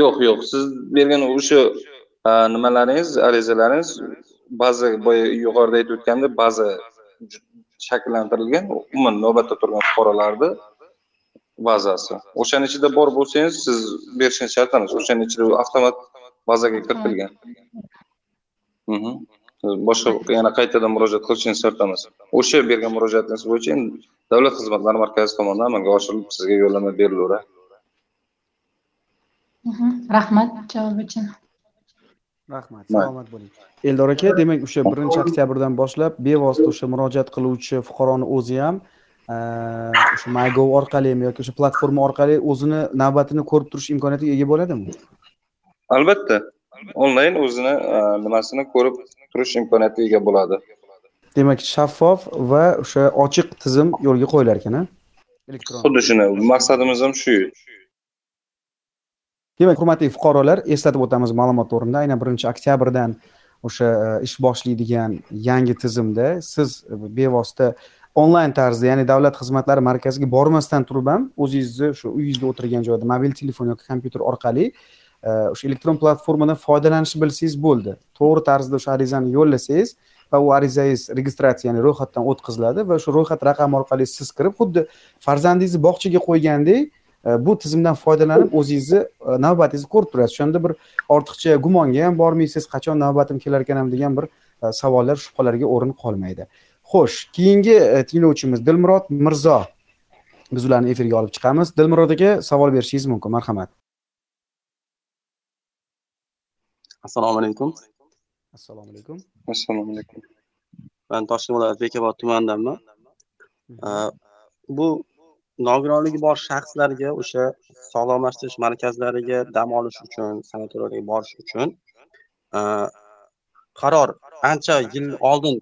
Yo'q yo'q. Siz bergan o'sha nimalaringiz arizalaringiz ba'zi boya yuqorida aytib o'tgandek baza shakllantirilgan umuman navbatda turgan fuqarolarni bazasi. O'shani ichida bor bo'lsangiz siz berishingiz shart emas o'shani ichida avtomat bazaga kiritilgan boshqa yana qaytadan murojaat qilishingiz shart emas o'sha bergan murojaatingiz bo'yicha endi davlat xizmatlari markazi tomonidan amalga oshirilib sizga yo'llanma berilaveradi rahmat javob uchun. Rahmat salomat bo'ling. Eldor aka demak o'sha birinchi oktyabrdan boshlab bevosita o'sha murojaat qiluvchi fuqaroni o'zi ham o'sha mygov orqalimi yoki o'sha platforma orqali o'zini navbatini ko'rib turish imkoniyatiga ega bo'ladimi? Albatta. Onlayn o'zini nimasini ko'rib turish imkoniyatiga ega bo'ladi. Demak shaffof va o'sha ochiq tizim yo'lga qo'yilar ekan elektron. Xuddi shuni maqsadimiz ham shu. Demak hurmatli fuqarolar eslatib o'tamiz ma'lumot o'rnida aynan birinchi oktyabrdan o'sha e, ish boshlaydigan yangi tizimda siz bevosita onlayn tarzda ya'ni davlat xizmatlari markaziga bormasdan turib ham o'zingizni shu uyingizda o'tirgan joyda mobil telefon yoki kompyuter orqali e, o'sha elektron platformadan foydalanishni bilsangiz bo'ldi. To'g'ri tarzda o'sha arizani yo'llasangiz va u arizangiz registratsiya ya'ni ro'yxatdan o'tkaziladi va shu ro'yxat raqami orqali siz kirib xuddi farzandingizni bog'chaga qo'ygandek e, bu tizimdan foydalanib o'zingizni e, navbatingizni ko'rib turasiz. O'shanda bir ortiqcha gumonga ham bormaysiz qachon navbatim kelar ekanam degan bir savollar shubhalarga o'rin qolmaydi. Xo'sh keyingi e, tinglovchimiz dilmurod mirzo. Biz ularni efirga olib chiqamiz. Dilmurod aka savol berishingiz mumkin marhamat. Assalomu alaykum. Assalomu alaykum. Assalomu alaykum. Man toshkent viloyati bekobod tumanidanman bu nogironligi bor shaxslarga o'sha sog'lomlashtirish markazlariga dam olish uchun sanatoriyaga borish uchun e, qaror ancha yil oldin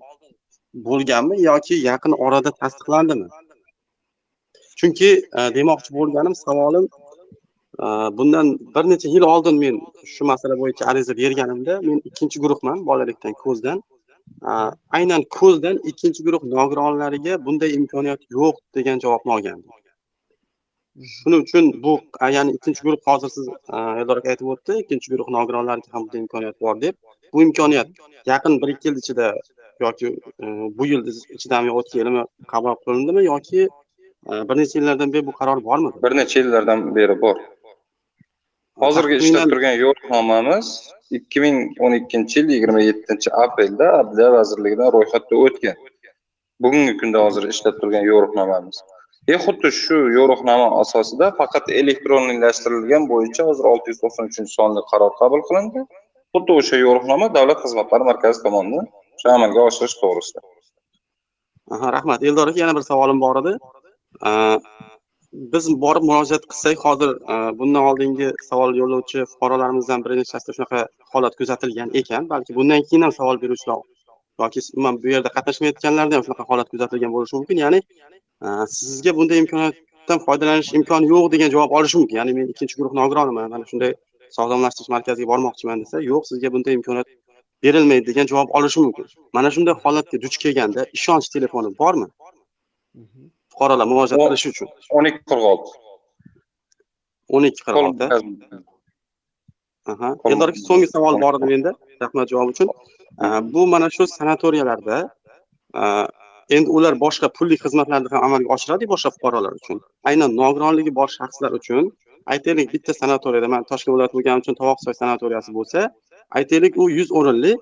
bo'lganmi yoki yaqin orada tasdiqlandimi? Chunki e, demoqchi bo'lganim savolim e, bundan bir necha yil oldin men shu masala bo'yicha ariza berganimda men ikkinchi guruhman bolalikdan ko'zdan. E, aynan ko'zdan ikkinchi guruh nogironlariga bunday imkoniyat yo'q degan javobni olgandim shuning uchun bu ya'ni ikkinchi guruh hozir siz eldor aka aytib o'tdi ikkinchi guruh nogironlariga ham bunday imkoniyat bor deb. Bu imkoniyat yaqin bir ikki yil ichida yoki e, bu yil ichidami o'tgan yilmi qabul qilindimi yoki e, bir necha yillardan beri bu qaror bormidi bir necha yillardan beri bor. Hozirgi ishlab turgan yo'riqnomamiz ikki ming o'n ikkinchi yil yigirma yettinchi aprelda adliya vazirligidan ro'yxatdan o'tgan. Bugungi kunda hozir ishlab turgan yo'riqnomamiz. E xuddi shu yo'riqnoma asosida faqat elektronlashtirilgan bo'yicha hozir olti yuz to'qson uchinchi sonli qaror qabul qilindi. Xuddi o'sha yo'riqnoma davlat xizmatlari markazi tomonidan amalga oshirish to'g'risida. Aha rahmat. Eldor aka yana bir savolim bor edi. Biz borib murojaat qilsak hozir e, bundan oldingi savol yo'llovchi fuqarolarimizdan bir nechtasida shunaqa holat kuzatilgan ekan. Balki bundan keyin ham savol beruvchilar yoki umuman bu yerda qatnashmayotganlarda ham shunaqa holat kuzatilgan bo'lishi mumkin. Ya'ni e, sizga bunday imkoniyatdan foydalanish imkoni yo'q degan javob olish mumkin. Ya'ni men ikkinchi guruh nogironiman mana shunday sog'lomlashtirish markaziga bormoqchiman desa yo'q sizga bunday imkoniyat berilmaydi degan javob olishi mumkin. Mana shunday holatga duch kelganda ishonch telefoni bormi? Fuqarolar murojaat qilishi uchun. O'n ikki qirq olti o'n ikki qirq olti aha. Eldor aka so'nggi savol bor edi menda rahmat javob uchun. Bu mana shu sanatoriyalarda endi ular boshqa pullik xizmatlarni ham amalga oshiradi boshqa fuqarolar uchun. Aynan nogironligi bor shaxslar uchun. Aytaylik bitta sanatoriyada man toshkent viloyati bo'lganim uchun tovoqsoy sanatoriyasi bo'lsa aytaylik u yuz o'rinli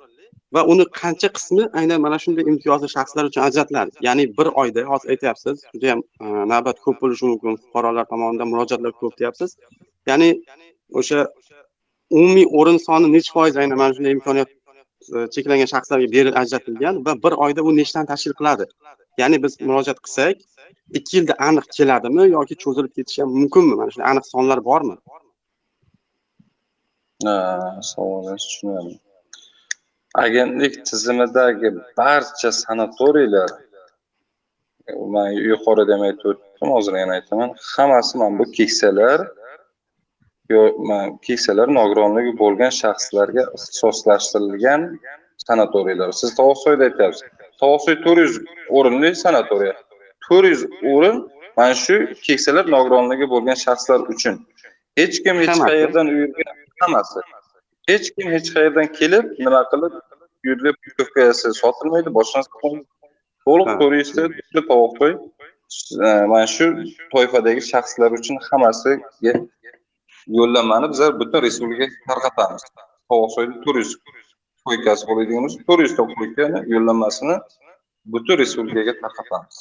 va uni qancha qismi aynan mana shunday imtiyozli shaxslar uchun ajratiladi ya'ni bir oyda hozir aytyapsiz judayam e, navbat ko'p bo'lishi mumkin fuqarolar tomonidan murojaatlar ko'p deyapsiz. Ya'ni o'sha umumiy o'rin soni nechi foiz aynan mana shunday imkoniyat e, cheklangan shaxslarga berib ajratilgan va bir oyda u nechtani tashkil qiladi? Ya'ni biz murojaat qilsak ikki yilda aniq keladimi yoki cho'zilib ketishi ham mumkinmi? Mana shunday aniq sonlar bormi? Savolingizni tushunyapman agentlik tizimidagi barcha sanatoriylar man yuqorida ham aytib o'tdim hozir yana aytaman hammasi mana bu keksalar keksalar nogironligi bo'lgan shaxslarga ixtisoslashtirilgan sanatoriylar. Siz tovoqsoyda aytyapsiz. Tovoqsoy to'rt yuz o'rinli sanatoriya. To'rt yuz o'rin mana shu keksalar nogironligi bo'lgan shaxslar uchun. Hech kim hech qayerdan u yerga hammasi. Hech kim hech qayerdan kelib nima qilib yerda putovkasi sotilmaydi boshqa to'liq to'rt yuzta tovoqsoy mana shu toifadagi shaxslar uchun hammasiga yo'llanmani bizlar butun respublikaga tarqatamiz. Tovoqsoyda to'rt yuz qo'ykasi bo'ladigan bo'lsa to'rt yuzta qo'ykani yo'llanmasini butun respublikaga tarqatamiz.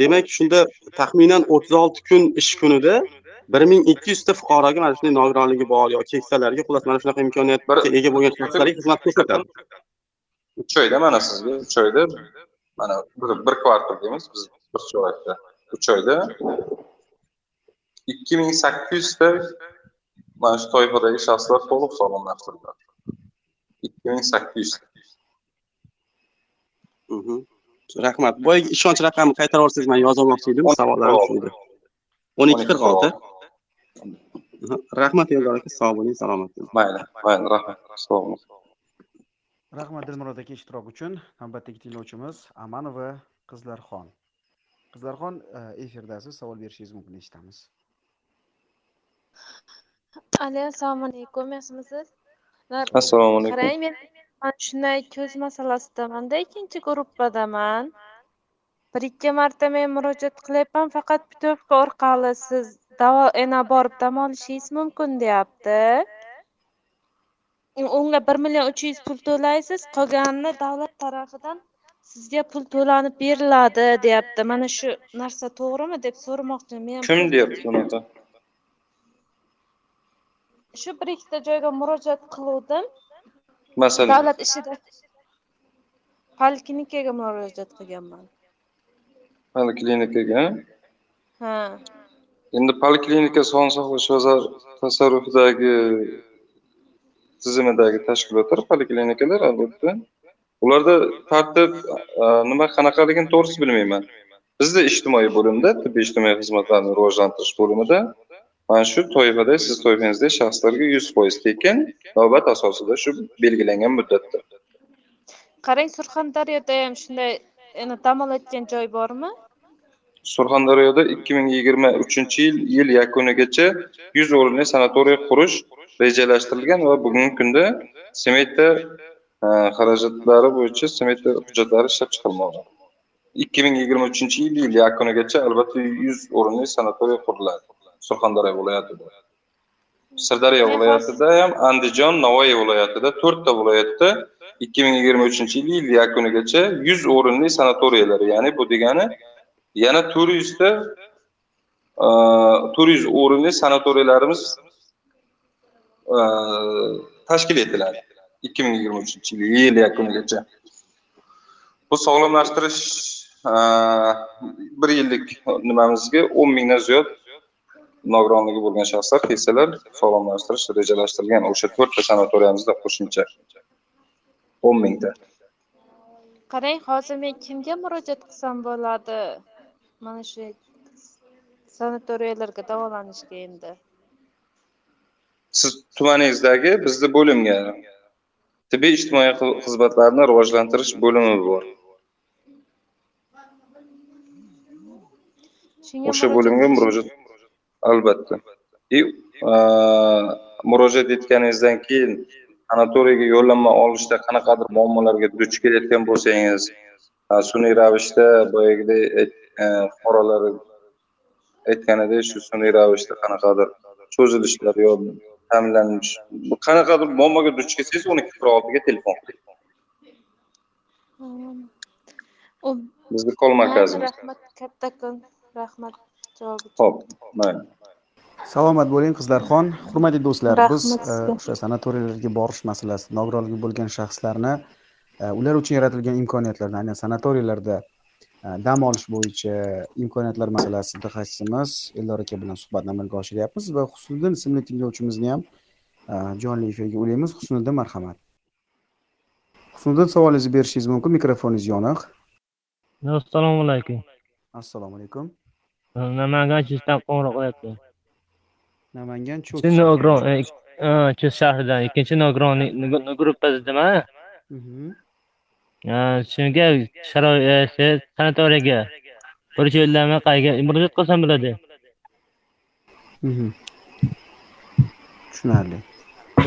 Demak shunda taxminan o'ttiz olti kun ish kunida bir ming ikki yuzta fuqaroga mana shunday nogironligi bor yoki keksalarga xullas mana shunaqa imkoniyatga ega bo'lgan shaxslarga xizmat ko'rsatadi. Uch oyda mana sizga uch oyda mana bir bir kvartal deymiz biz bir chorakda. Uch oyda ikki ming sakkiz yuzta mana shu toifadagi shaxslar to'liq sog'lomlashtiriladi ikki ming sakkiz yuzta. Rahmat. Boyagi ishonch raqamini qaytara olsangiz man yozolmoqchi edim savollarim shu edi o'n ikki qirq olti rahmat eldor aka. Sog' bo'ling salomat bo'ling. Mayli mayli. Rahmat. Sog' bo'ling. Rahmat dilmurod aka ishtirok uchun. Navbatdagi tinglovchimiz amanova qizlarxon. Qizlarxon efirdasiz savol berishingiz mumkin eshitamiz. Alo assalomu alaykum. Yaxshimisiz assalomu alaykum. qarang men mana shunday ko'z masalasida ikkinchi gruppadaman bir ikki marta men murojaat qilyapman faqat putovka orqali siz davo yana borib dam olishingiz mumkin deyapti. Unga bir million uch yuz pul to'laysiz qolganini davlat tarafidan sizga pul to'lanib beriladi deyapti. Mana shu narsa to'g'rimi deb so'ramoqchiman. Men kim deyapti unaqa shu bir ikkita joyga murojaat qiluvdim. Masalan? Davlat ishida poliklinikaga murojaat qilganman. Poliklinikaga ha endi poliklinika sog'liqni saqlash vazir tasarrufidagi tizimidagi tashkilotlar poliklinikalar albatta. Ularda tartib e, nima qanaqaligini to'g'risi bilmayman. Bizda ijtimoiy bo'limda tibbiy ijtimoiy xizmatlarni rivojlantirish bo'limida mana shu toifada siz toifangizdagi shaxslarga yuz foiz tekin navbat asosida shu belgilangan muddatda. Qarang surxondaryoda ham shunday yana dam oladigan joy bormi? Surxondaryoda ikki ming yigirma uchinchi yil yil yakunigacha yuz o'rinli sanatoriy qurish rejalashtirilgan va bugungi kunda smeta xarajatlari bo'yicha smeta hujjatlari ishlab chiqilmoqda. ikki ming yigirma uchinchi yil yil yakunigacha albatta yuz o'rinli sanatoriy quriladi surxondaryo viloyatida. Sirdaryo viloyatida ham andijon navoiy viloyatida to'rtta viloyatda ikki ming yigirma uchinchi yil yil yakunigacha yuz o'rinli sanatoriyalar ya'ni bu degani yana to'rt yuzta to'rt yuz o'rinli sanatoriylarimiz e, tashkil etiladi ikki ming yigirma uchinchi yil yil yakunigacha. Bu sog'lomlashtirish e, bir yillik nimamizga o'n mingdan ziyod nogironligi bo'lgan shaxslar keksalar sog'lomlashtirish rejalashtirilgan. O'sha to'rtta sanatoriyamizda qo'shimcha o'n mingta. Qarang hozir men kimga murojaat qilsam bo'ladi? Mana shu sanatoriyalarga davolanishga endi. Siz tumaningizdagi bizni bo'limga tibbiy ijtimoiy xizmatlarni rivojlantirish bo'limi bor. O'sha bo'limga murojaat albatta. И murojaat etganingizdan keyin sanatoriyga yo'llanma olishda qanaqadir muammolarga duch kelayotgan bo'lsangiz sun'iy ravishda boyagidek e, fuqarolar aytganidek shu sun'iy ravishda qanaqadir cho'zilishlar yo ta'minlanish qanaqadir muammoga duch kelsangiz o'n ikki qirq oltiga telefon qiling bizni kol markazimiz rahmat kattakon rahmat javob uchun ho'p mayli salomat bo'ling qizlarxon hurmatli do'stlar biz e, o'sha sanatoriylarga borish masalasi nogironligi bo'lgan shaxslarni e, ular uchun yaratilgan imkoniyatlarni aynan sanatoriylarda dam olish bo'yicha imkoniyatlar masalasi mutaxassisimiz eldor aka bilan suhbatni amalga oshiryapmiz va husniddin ismli tinglovchimizni ham e, jonli efirga ulaymiz. Husniddin marhamat. Husniddin savolingizni berishingiz mumkin. Mikrofoningiz yoniq. Assalomu alaykum. Assalomu alaykum. Namangan chustdan qo'ng'iroq qilyapti. Namangan ikkinchi nogiron e, chust shahridan ikkinchi nogiron gruppasidama Mhm. Shunga sharoit e, sanatoriyaga bir yo'llanma qayga murojaat qilsam bo'ladi. Mhm. tushunarli.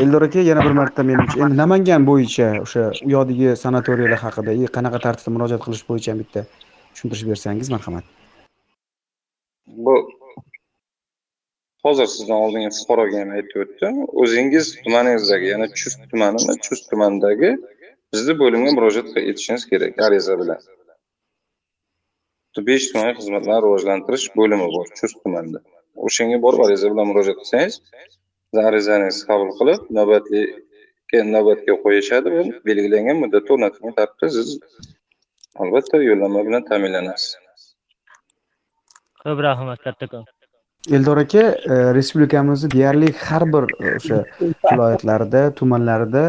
Eldor aka yana bir marta menimcha endi namangan bo'yicha o'sha u yoqdagi sanatoriyalar haqida и qanaqa tartibda murojaat qilish bo'yicha bitta tushuntirib bersangiz marhamat. Bu hozir sizdan oldingi fuqaroga ham aytib o'tdim. O'zingiz tumaningizdagi ya'ni chust tumanimi? Chust tumanidagi bizni bo'limga murojaat etishingiz kerak ariza bilan. Tibbiy ijtimoiy xizmatlarni rivojlantirish bo'limi bor chust tumanida. O'shanga borib ariza bilan murojaat qilsangiz sizni arizangizni qabul qilib navbatli navbatga qo'yishadi va belgilangan muddatda o'rnatilgan tartibda siz albatta yo'llanma bilan ta'minlanasiz. Ko'p rahmat kattakon. Eldor aka e, respublikamizni deyarli har bir e, o'sha viloyatlarida tumanlarida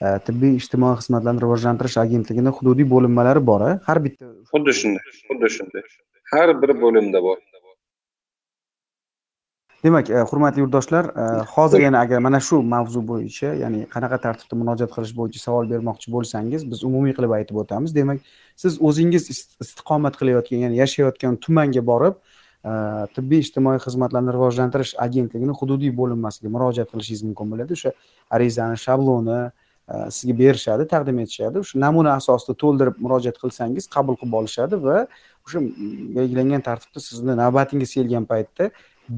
tibbiy ijtimoiy xizmatlarni rivojlantirish agentligini hududiy bo'linmalari bor a? Har bitta xuddi shunday xuddi shunday. Har bir bo'limda bor. Demak e, hurmatli yurtdoshlar e, hozir yana agar mana shu mavzu bo'yicha ya'ni qanaqa tartibda murojaat qilish bo'yicha savol bermoqchi bo'lsangiz biz umumiy qilib aytib o'tamiz. Demak siz o'zingiz ist- istiqomat qilayotgan ya'ni yashayotgan tumanga borib e, tibbiy ijtimoiy xizmatlarni rivojlantirish agentligini hududiy bo'linmasiga murojaat qilishingiz mumkin bo'ladi. O'sha arizani shabloni sizga berishadi taqdim etishadi. O'sha namuna asosida to'ldirib murojaat qilsangiz qabul qilib olishadi va o'sha mm, belgilangan tartibda sizni navbatingiz kelgan paytda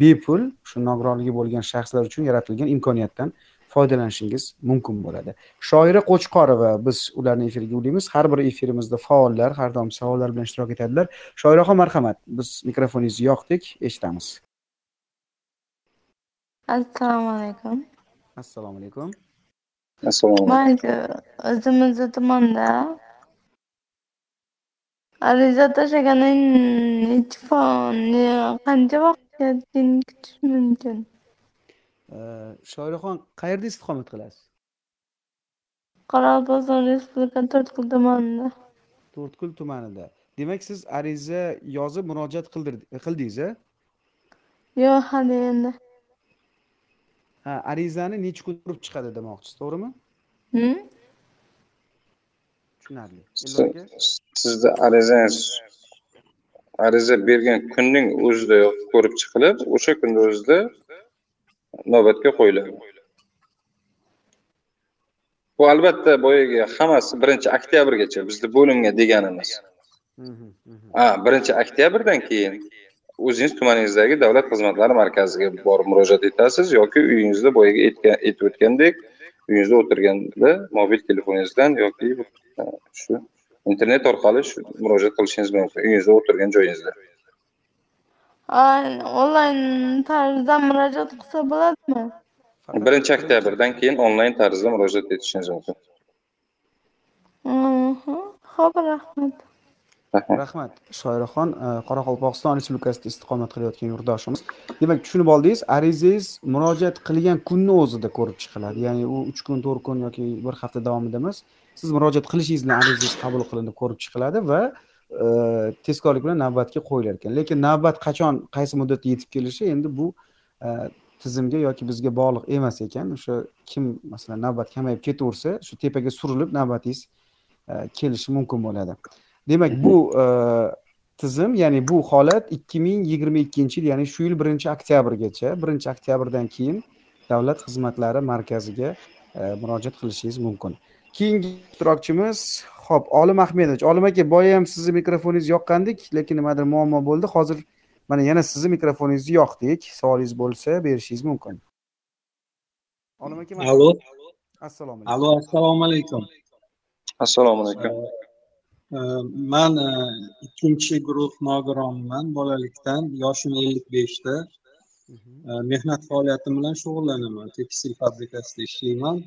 bepul shu nogironligi bo'lgan shaxslar uchun yaratilgan imkoniyatdan foydalanishingiz mumkin bo'ladi. Shoira qo'chqorova biz ularni efirga ulaymiz. Har bir efirimizda faollar har doim savollar bilan ishtirok etadilar. Shoiraxon marhamat. Biz mikrofoningizni yoqdik eshitamiz. Assalomu alaykum. Assalomu alaykum assalomu alaykum mayli o'zimizni tumanda ariza fon- qancha vaqtga keyin kutish mumkin shoiraxon qayerda istiqomat qilasiz qoraqalpog'iston respublika to'rtko'l tumanida to'rtko'l tumanida demak siz ariza yozib murojaat qildir- qildingiz a yo'q hali endi ha arizani necha kun turib chiqadi demoqchisiz to'g'rimi? Tushunarli. Sizni arizangiz ariza bergan kunning o'zida ko'rib chiqilib o'sha kunni o'zida navbatga qo'yiladi. Bu albatta boyagi hammasi birinchi oktyabrgacha bizni bo'limga deganimiz. Ha birinchi oktyabrdan keyin o'zingiz tumaningizdagi davlat xizmatlari markaziga borib murojaat etasiz yoki uyingizda boyagi aytib o'tgandek uyingizda o'tirganda mobil telefoningizdan yoki e, shu internet orqali shu murojaat qilishingiz mumkin uyingizda o'tirgan joyingizda. Ay, onlayn tarzda murojaat qilsa bo'ladimi? Birinchi oktyabrdan keyin onlayn tarzda murojaat etishingiz mumkin. Ho'p rahmat rahmat rahmat. Shoiraxon e, qoraqalpog'iston respublikasida istiqomat qilayotgan yurtdoshimiz. Demak tushunib oldingiz arizangiz murojaat qilgan kunni o'zida ko'rib chiqiladi. Ya'ni u uch kun to'rt kun yoki bir hafta davomida emas siz murojaat qilishingiz bilan arizangiz qabul qilinib ko'rib chiqiladi va e, tezkorlik bilan navbatga qo'yilar ekan. Lekin navbat qachon qaysi muddatda yetib kelishi endi bu e, tizimga yoki bizga bog'liq emas ekan. O'sha kim masalan navbat kamayib ketaversa shu tepaga surilib navbatingiz kelishi mumkin bo'ladi. Demak bu e, tizim ya'ni bu holat ikki ming yigirma ikkinchi yil ya'ni shu yil birinchi oktyabrgacha birinchi oktyabrdan keyin davlat xizmatlari markaziga e, murojaat qilishingiz mumkin. Keyingi ishtirokchimiz ho'p olim ahmedovich. Olim aka boya ham sizni mikrofoningiz yoqqandik lekin nimadir muammo bo'ldi. Hozir mana yana sizni mikrofoningizni yoqdik savolingiz bo'lsa berishingiz mumkin. Olim aka Alo. assalomu alaykum. Alo, assalomu alaykum. assalomu alaykum Man e, ikkinchi guruh nogironman bolalikdan, yoshim 55 da. Ee, Mehnat faoliyatim bilan shug'ullanaman. Tekstil fabrikasida ishlayman.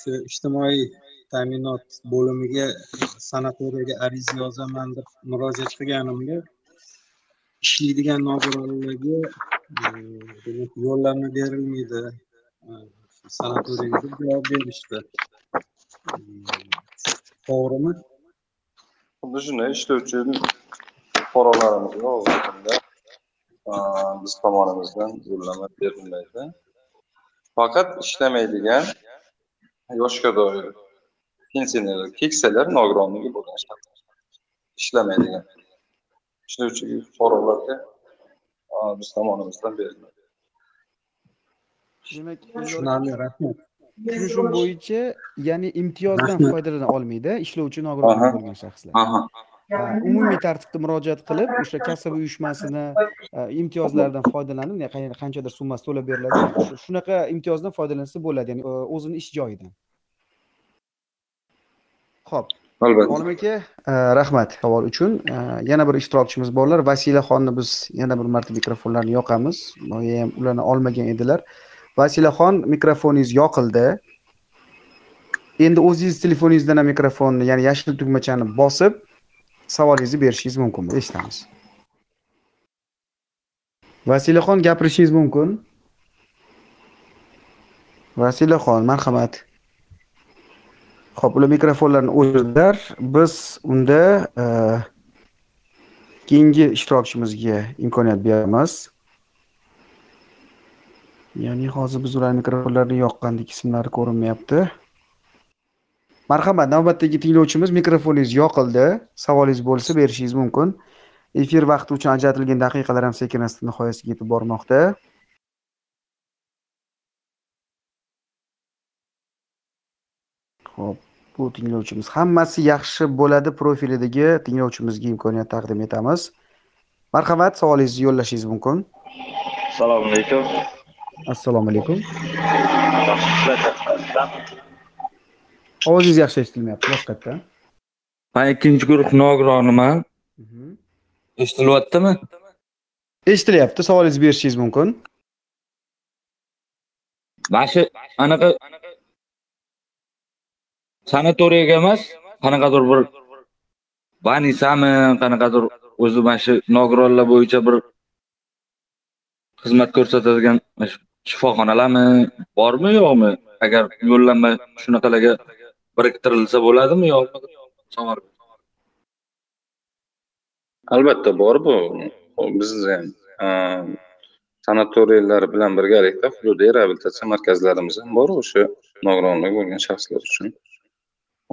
Shu ijtimoiy ta'minot bo'limiga sanatoriyaga ariza yozaman deb murojaat qilganimda ishlaydigan nogironlarga demak yo'llanma berilmaydi sanatoriyaga deb javob berishdi. To'g'rimi? Xuddi shunday ishlovchi fuqarolarimiz hozirda biz tomonimizdan yo'llanma berilmaydi faqat ishlamaydigan yoshga doir pensioner keksalar nogironligi bo'lgan shaxslar ishlamaydigan ishlovchi fuqarolarga biz tomonimizdan berilmaydi demak Tushunarli, rahmat. Tushunishim bo'yicha ya'ni imtiyozdan foydalana olmaydi. Ishlovchi nogironligi bo'lgan shaxslar. Umumiy tartibda murojaat qilib o'sha kasaba uyushmasini e, imtiyozlaridan foydalanib qanchadir summasi to'lab beriladi. Shu- shunaqa imtiyozdan foydalansa bo'ladi ya'ni e, o'zini ish joyidan. Ho'p albatta. Olim aka e, rahmat savol uchun. Yana bir ishtirokchimiz borlar. Vasilaxonni biz yana bir marta mikrofonlarini yoqamiz. Boya ham ularni olmagan edilar vasilaxon mikrofoningiz yoqildi. Endi o'zingiz telefoningizdan ham mikrofonni ya'ni yashil tugmachani bosib savolingizni berishingiz mumkin eshitamiz. Vasilaxon gapirishingiz mumkin? Vasilaxon marhamat. Ho'p ular mikrofonlarni o'chirdilar biz unda e, keyingi ishtirokchimizga imkoniyat beramiz ya'ni hozir biz ularni mikrofonlarini yoqqandek ismlari ko'rinmayapti marhamat navbatdagi tinglovchimiz mikrofoningiz yoqildi savolingiz bo'lsa berishingiz mumkin efir vaqti uchun ajratilgan daqiqalar ham sekin asta nihoyasiga yetib bormoqda Xo'p, bu tinglovchimiz hammasi yaxshi bo'ladi profilidagi tinglovchimizga imkoniyat taqdim etamiz. Marhamat, savolingizni yo'llashingiz mumkin. Assalomu alaykum. Assalomu alaykum. Ovozingiz yaxshi eshitilmayapti boshqatdan. Man ikkinchi guruh nogironiman. Eshitilyaptimi? Eshitilyapti, savolingizni berishingiz mumkin. Mana shu anaqa sanatoriyaga emas, qanaqadir bir banisami, qanaqadir o'zi mana shu nogironlar bo'yicha bir xizmat ko'rsatadigan mana shu shifoxonalarmi bormi yo'qmi? Agar yo'llanma shunaqalarga biriktirilsa bo'ladimi yo'qmi? Savol. albatta bor bu bizni ham e, sanatoriyalar bilan birgalikda hududiy reabilitatsiya markazlarimiz ham bor o'sha nogironligi bo'lgan shaxslar uchun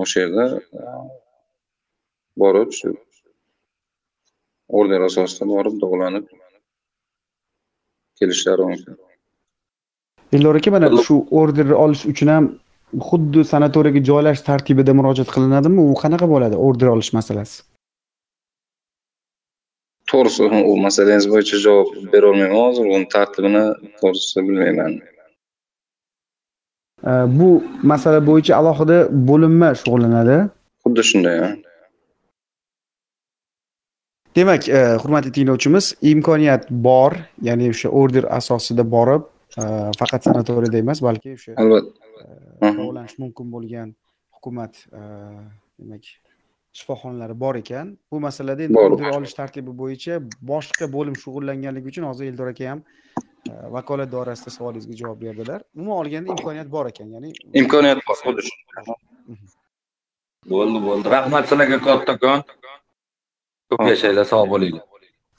o'sha yerda borib shu order asosida borib davolanib kelishlari mumkin Eldor aka, mana shu orderni olish uchun ham xuddi sanatoriyaga joylash tartibida murojaat qilinadimi? U qanaqa bo'ladi order olish masalasi? to'g'risi u masalangiz bo'yicha javob berolmayman hozir uni tartibini to'g'risi bilmayman Bu masala bo'yicha alohida bo'linma shug'ullanadi. xuddi shunday. Demak, e, hurmatli tinglovchimiz, imkoniyat bor, ya'ni o'sha order asosida borib, faqat sanatoriyada emas, balki o'sha albatta davolanish mumkin bo'lgan hukumat e, demak shifoxonalari bor ekan. Bu masalada endi order olish tartibi bo'yicha boshqa bo'lim shug'ullanganligi uchun hozir Eldor aka ham e, vakolat doirasida savolingizga javob berdilar. Umuman olganda imkoniyat bor ekan, ya'ni imkoniyat bor xuddi shunday Bo'ldi, bo'ldi. Rahmat sizlarga kattakon. Ko'p yashanglar, sog' bo'linglar.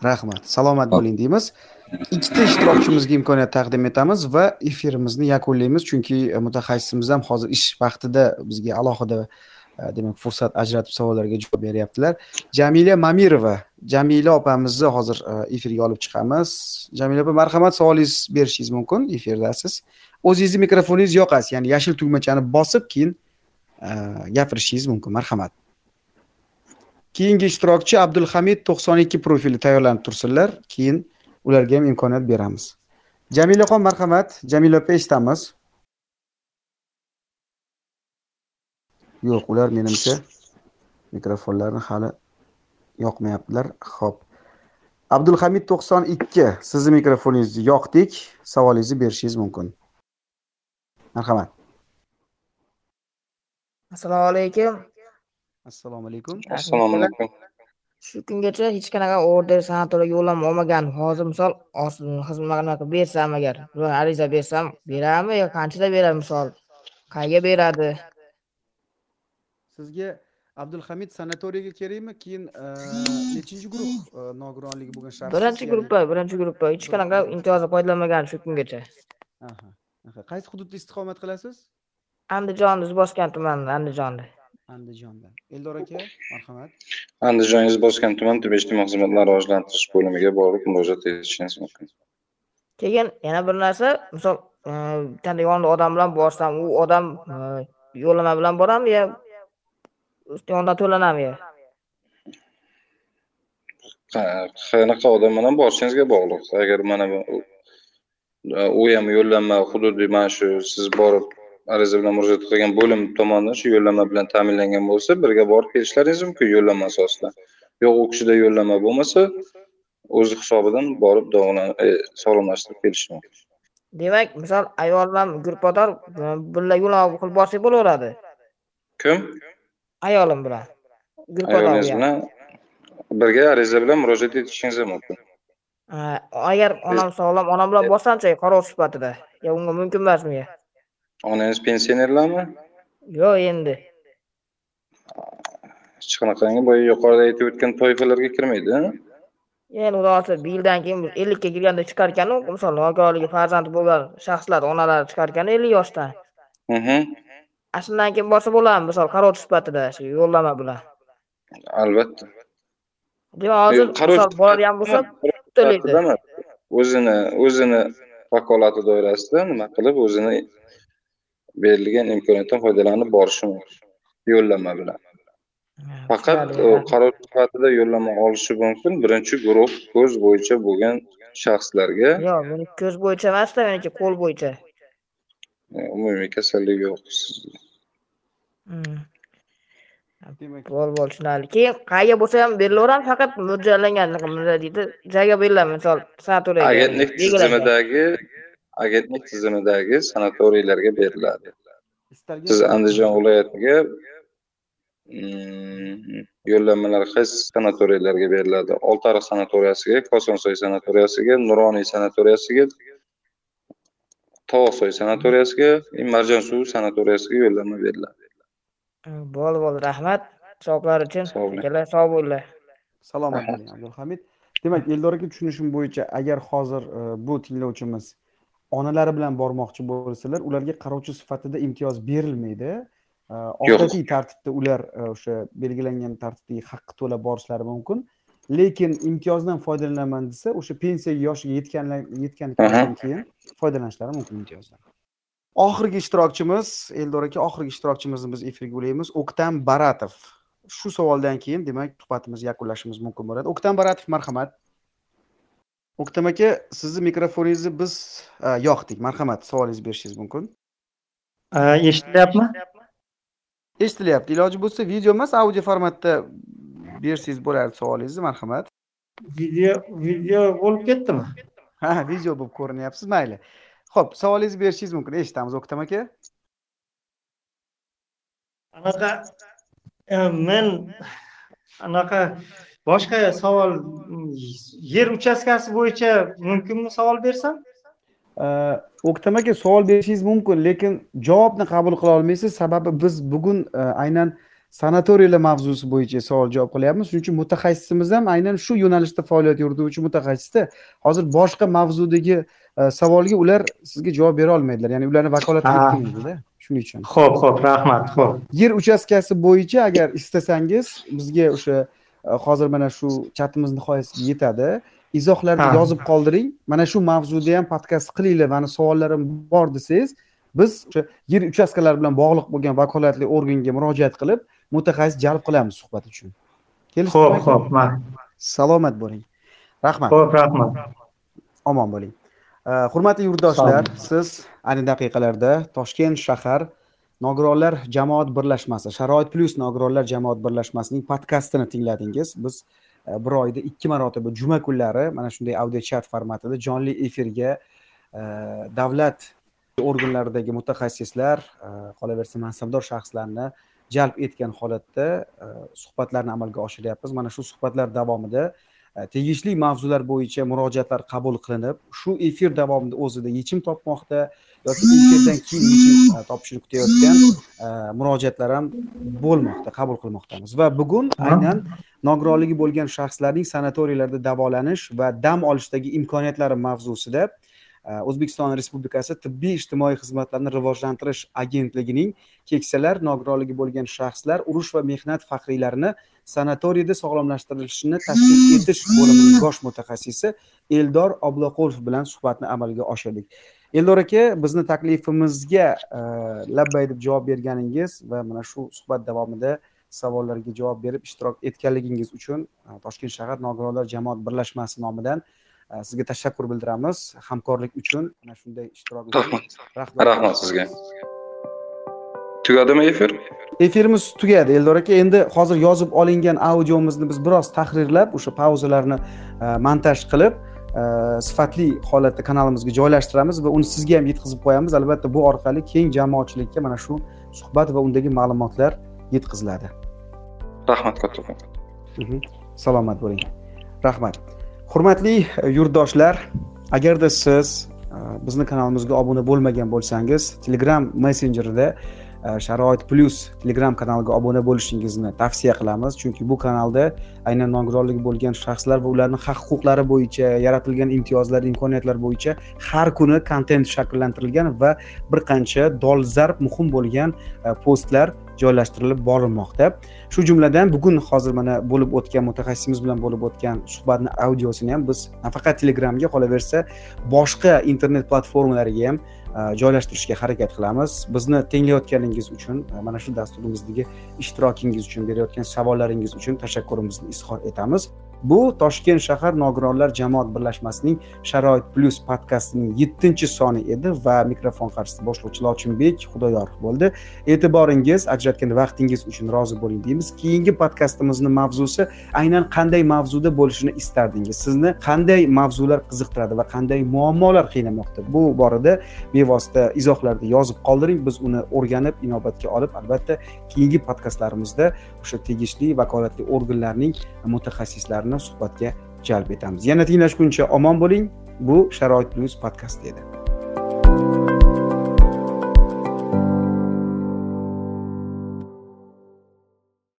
Rahmat. Salomat bo'ling deymiz. Ikkita ishtirokchimizga imkoniyat taqdim etamiz va efirimizni yakunlaymiz. Chunki e, mutaxassisimiz ham hozir ish vaqtida bizga alohida e, demak fursat ajratib savollarga javob beryaptilar. Jamila mamirova jamila opamizni hozir e, efirga olib chiqamiz. Jamila opa marhamat savolingiz berishingiz mumkin efirdasiz o'zingizni mikrofoningiz yoqasiz ya'ni yashil tugmachani bosib keyin gapirishingiz mumkin. Marhamat. Keyingi ishtirokchi abdulhamid to'qson ikki profili tayyorlanib tursinlar. Keyin ularga ham imkoniyat beramiz. Jamilaxon marhamat. Jamila opa eshitamiz yo'q ular menimcha mikrofonlarni hali yoqmayaptilar. Ho'p abdulhamid to'qson ikki sizni mikrofoningizni yoqdik. Savolingizni berishingiz mumkin. Marhamat. Assalomu alaykum. Assalomu alaykum. Assalomu alaykum shu kungacha hech qanaqa order sanatoriyga yo'llanma olmagandim hozir misol xizmat bersam agar ariza bersam beradimi yo qanchada beradi misol qayerga beradi? Sizga abdulhamid sanatoriyga kerakmi? Keyin e, nechinchi guruh e, nogironligi bo'lgan shaxs birinchi gruppa birinchi gruppa hech qanaqa imtiyozdan foydalanmagandim shu kungacha. Qaysi hududda istiqomat qilasiz? Andijon bosgan tumanida andijonda andijondan eldor aka marhamat. Andijon bosgan tuman tibbiyot ijtimoiy xizmatlar rivojlantirish bo'limiga borib murojaat etishingiz mumkin. Keyin yana bir narsa misol e, bitta yonida odam bilan borsam u odam e, yo'llanma bilan boradimi yo yonidan to'lanami yo qanaqa odam bilan borishingizga bog'liq. Agar mana bu u ham yo'llanma hududiy mana shu siz borib ariza bilan murojaat qilgan bo'lim tomonidan shu yo'llanma bilan ta'minlangan bo'lsa birga borib kelishlaringiz mumkin yo'llanma asosida. Yo'q u kishida yo'llanma bo'lmasa o'zi hisobidan borib e, sog'lomlashtirib kelishi mumkin. Demak misol ayol bilan gurpador birga yo'llanma qilib borsak bo'laveradi. Kim? Ayolim bilan. Ayolingiz bilan birga ariza bilan murojaat etishingiz mumkin. Agar onam sog'lom onam bilan borsamchi qarovchi sifatida yo unga mumkin emasmi onangiz pensionerlarmi? Yo'q endi. Hech qanaqangi boya yuqorida aytib o'tgan toifalarga kirmaydi endi xudo xohlasa bir yildan keyin ellikka kirganda chiqar ekanu misol nogironligi farzandi bo'lgan shaxslar onalari chiqar ekan ellik yoshdan. Ana shundan keyin borsa bo'ladimi? Misol qarovchi sifatida shu yo'llanma bilan. Albatta. Demak hozir misol boradigan bo'lsa to'laydi. o'zini o'zini vakolati doirasida nima qilib o'zini berilgan imkoniyatdan foydalanib borishi mumkin yo'llanma bilan. Faqat qaror sifatida yo'llanma olishi mumkin. Birinchi guruh ko'z bo'yicha bo'lgan shaxslarga. Yo'q meniki ko'z bo'yicha emasda meniki qo'l bo'yicha. Umumiy kasallik yo'q. Qo'l bo'l tushunarli. Keyin qayerga bo'lsa ham berilaveradi faqat mo'ljallangan deydi joyga beriladi misol agentlik tizimidagi agentlik tizimidagi sanatoriylarga beriladi. Siz andijon viloyatiga mm, yo'llanmalar qaysi sanatoriylarga beriladi. Oltiariq sanatoriyasiga kosonsoy sanatoriyasiga nuroniy sanatoriyasiga tog'soy sanatoriyasiga marjonsuv sanatoriyasiga yo'llanma beriladi. Bo'ldi bo'ldi rahmat. Javoblar uchun. Akalar sog' bo'linglar salomat bo'ling abdulhamid. Demak eldor aka tushunishim bo'yicha agar hozir e, bu tinglovchimiz onalari bilan bormoqchi bo'lsalar ularga qarovchi sifatida imtiyoz berilmaydi. Odatiy tartibda ular e, o'sha belgilangan tartibdagi haqqi to'lab borishlari mumkin. Lekin imtiyozdan foydalanaman desa o'sha pensiya yoshiga yetgan yetgandan keyin foydalanishlari mumkin imtiyozdan. Oxirgi ishtirokchimiz eldor aka oxirgi ishtirokchimizni biz efirga ulaymiz. O'ktam baratov. Shu savoldan keyin demak suhbatimizni yakunlashimiz mumkin bo'ladi. O'ktam baratov marhamat o'ktam aka sizni mikrofoningizni biz yoqdik. Marhamat savolingizni berishingiz mumkin. Eshitilyapmi? Eshitilyapti. Iloji bo'lsa video emas audio formatda bersangiz bo'lardi savolingizni. Marhamat. Video video bo'lib ketdimi? Ha video bo'lib ko'rinyapsiz mayli. Ho'p savolingizni berishingiz mumkin. Eshitamiz o'ktam aka. Anaqa men anaqa boshqa savol yer uchastkasi bo'yicha mumkinmi savol bersam? O'ktam aka savol berishingiz mumkin lekin javobni qabul qila olmaysiz. Sababi biz bugun e, aynan sanatoriylar mavzusi bo'yicha savol javob qilyapmiz. Shuning uchun mutaxassisimiz ham aynan shu yo'nalishda faoliyat yurituvchi mutaxassisda hozir boshqa mavzudagi e, savolga ular sizga javob bera olmaydilar. Ya'ni ularni vakolati yetmaydida shuning uchun. Ho'p ho'p rahmat ho'p yer uchastkasi bo'yicha agar istasangiz bizga o'sha hozir mana shu chatimiz nihoyasiga yetadi. Izohlarni yozib qoldiring. Mana shu mavzuda ham podkast qilinglar. Mani savollarim bor desangiz biz o'sha yer uchastkalari bilan bog'liq bo'lgan vakolatli organga murojaat qilib mutaxassis jalb qilamiz suhbat uchun. Ho'p ho'p salomat bo'ling. Rahmat. Ho'p rahmat. Omon bo'ling. Hurmatli yurtdoshlar siz ayni daqiqalarda toshkent shahar nogironlar jamoat birlashmasi sharoit plyus nogironlar jamoat birlashmasining podkastini tingladingiz. Biz e, bir oyda ikki marotaba juma kunlari mana shunday audio chat formatida jonli efirga e, davlat organlaridagi mutaxassislar e, qolaversa mansabdor shaxslarni jalb etgan holatda suhbatlarni amalga oshiryapmiz. Mana shu suhbatlar davomida tegishli mavzular bo'yicha murojaatlar qabul qilinib shu efir davomida o'zida yechim topmoqda. Yoki efirdan keyin yechim e, topishini kutayotgan murojaatlar ham bo'lmoqda qabul qilmoqdamiz. Va bugun aynan nogironligi bo'lgan shaxslarning sanatoriylarda davolanish va dam olishdagi imkoniyatlari mavzusida o'zbekiston respublikasi tibbiy ijtimoiy xizmatlarni rivojlantirish agentligining keksalar nogironligi bo'lgan shaxslar urush va mehnat faxriylarini sanatoriyda sog'lomlashtirilishini tashkil etish bo'limining bosh mutaxassisi eldor obloqulov bilan suhbatni amalga oshirdik eldor aka bizni taklifimizga labbay deb javob berganingiz va mana shu suhbat davomida savollarga javob berib ishtirok etganligingiz uchun toshkent shahar nogironlar jamoat birlashmasi nomidan sizga tashakkur bildiramiz. Hamkorlik uchun mana shunday ishtirok rahmat. rahmat. Sizga. Tugadimi efir? Efirimiz tugadi eldor aka endi hozir yozib olingan audiomizni biz biroz tahrirlab o'sha pauzalarni e, montaj qilib e, sifatli holatda kanalimizga joylashtiramiz va uni sizga ham yetkazib qo'yamiz. Albatta bu orqali keng jamoatchilikka mana shu suhbat va undagi ma'lumotlar yetkaziladi. Rahmat kattakon mhm. salomat bo'ling. Rahmat. Hurmatli yurtdoshlar agarda siz bizni kanalimizga obuna bo'lmagan bo'lsangiz telegram messenjerida Э, sharoit plyus telegram kanaliga obuna bo'lishingizni tavsiya qilamiz. Chunki bu kanalda aynan nogironligi bo'lgan shaxslar va ularni haq huquqlari bo'yicha yaratilgan imtiyozlar imkoniyatlar bo'yicha har kuni kontent shakllantirilgan va bir qancha dolzarb muhim bo'lgan e, postlar joylashtirilib borilmoqda. Shu jumladan bugun hozir mana bo'lib o'tgan mutaxassisimiz bilan bo'lib o'tgan suhbatni audiosini ham biz nafaqat telegramga qolaversa boshqa internet platformalariga ham E, joylashtirishga harakat qilamiz. Bizni tinglayotganingiz uchun e, mana shu dasturimizdagi ishtirokingiz uchun berayotgan savollaringiz uchun tashakkurimizni izhor etamiz. Bu toshkent shahar nogironlar jamoat birlashmasining sharoit plyus podkastining yettinchi soni edi va mikrofon qarshisida boshlovchi lochinbek xudoyorov bo'ldi. E'tiboringiz ajratgan vaqtingiz uchun rozi bo'ling deymiz. Keyingi podkastimizni mavzusi aynan qanday mavzuda bo'lishini istardingiz. Sizni qanday mavzular qiziqtiradi va qanday muammolar qiynamoqda? Bu borada bevosita izohlarda yozib qoldiring. Biz uni o'rganib inobatga olib albatta keyingi podkastlarimizda o'sha tegishli vakolatli organlarning mutaxassislarni suhbatga jalb etamiz. Yana tinglashguncha omon bo'ling. Bu sharoit plyus podkasti edi.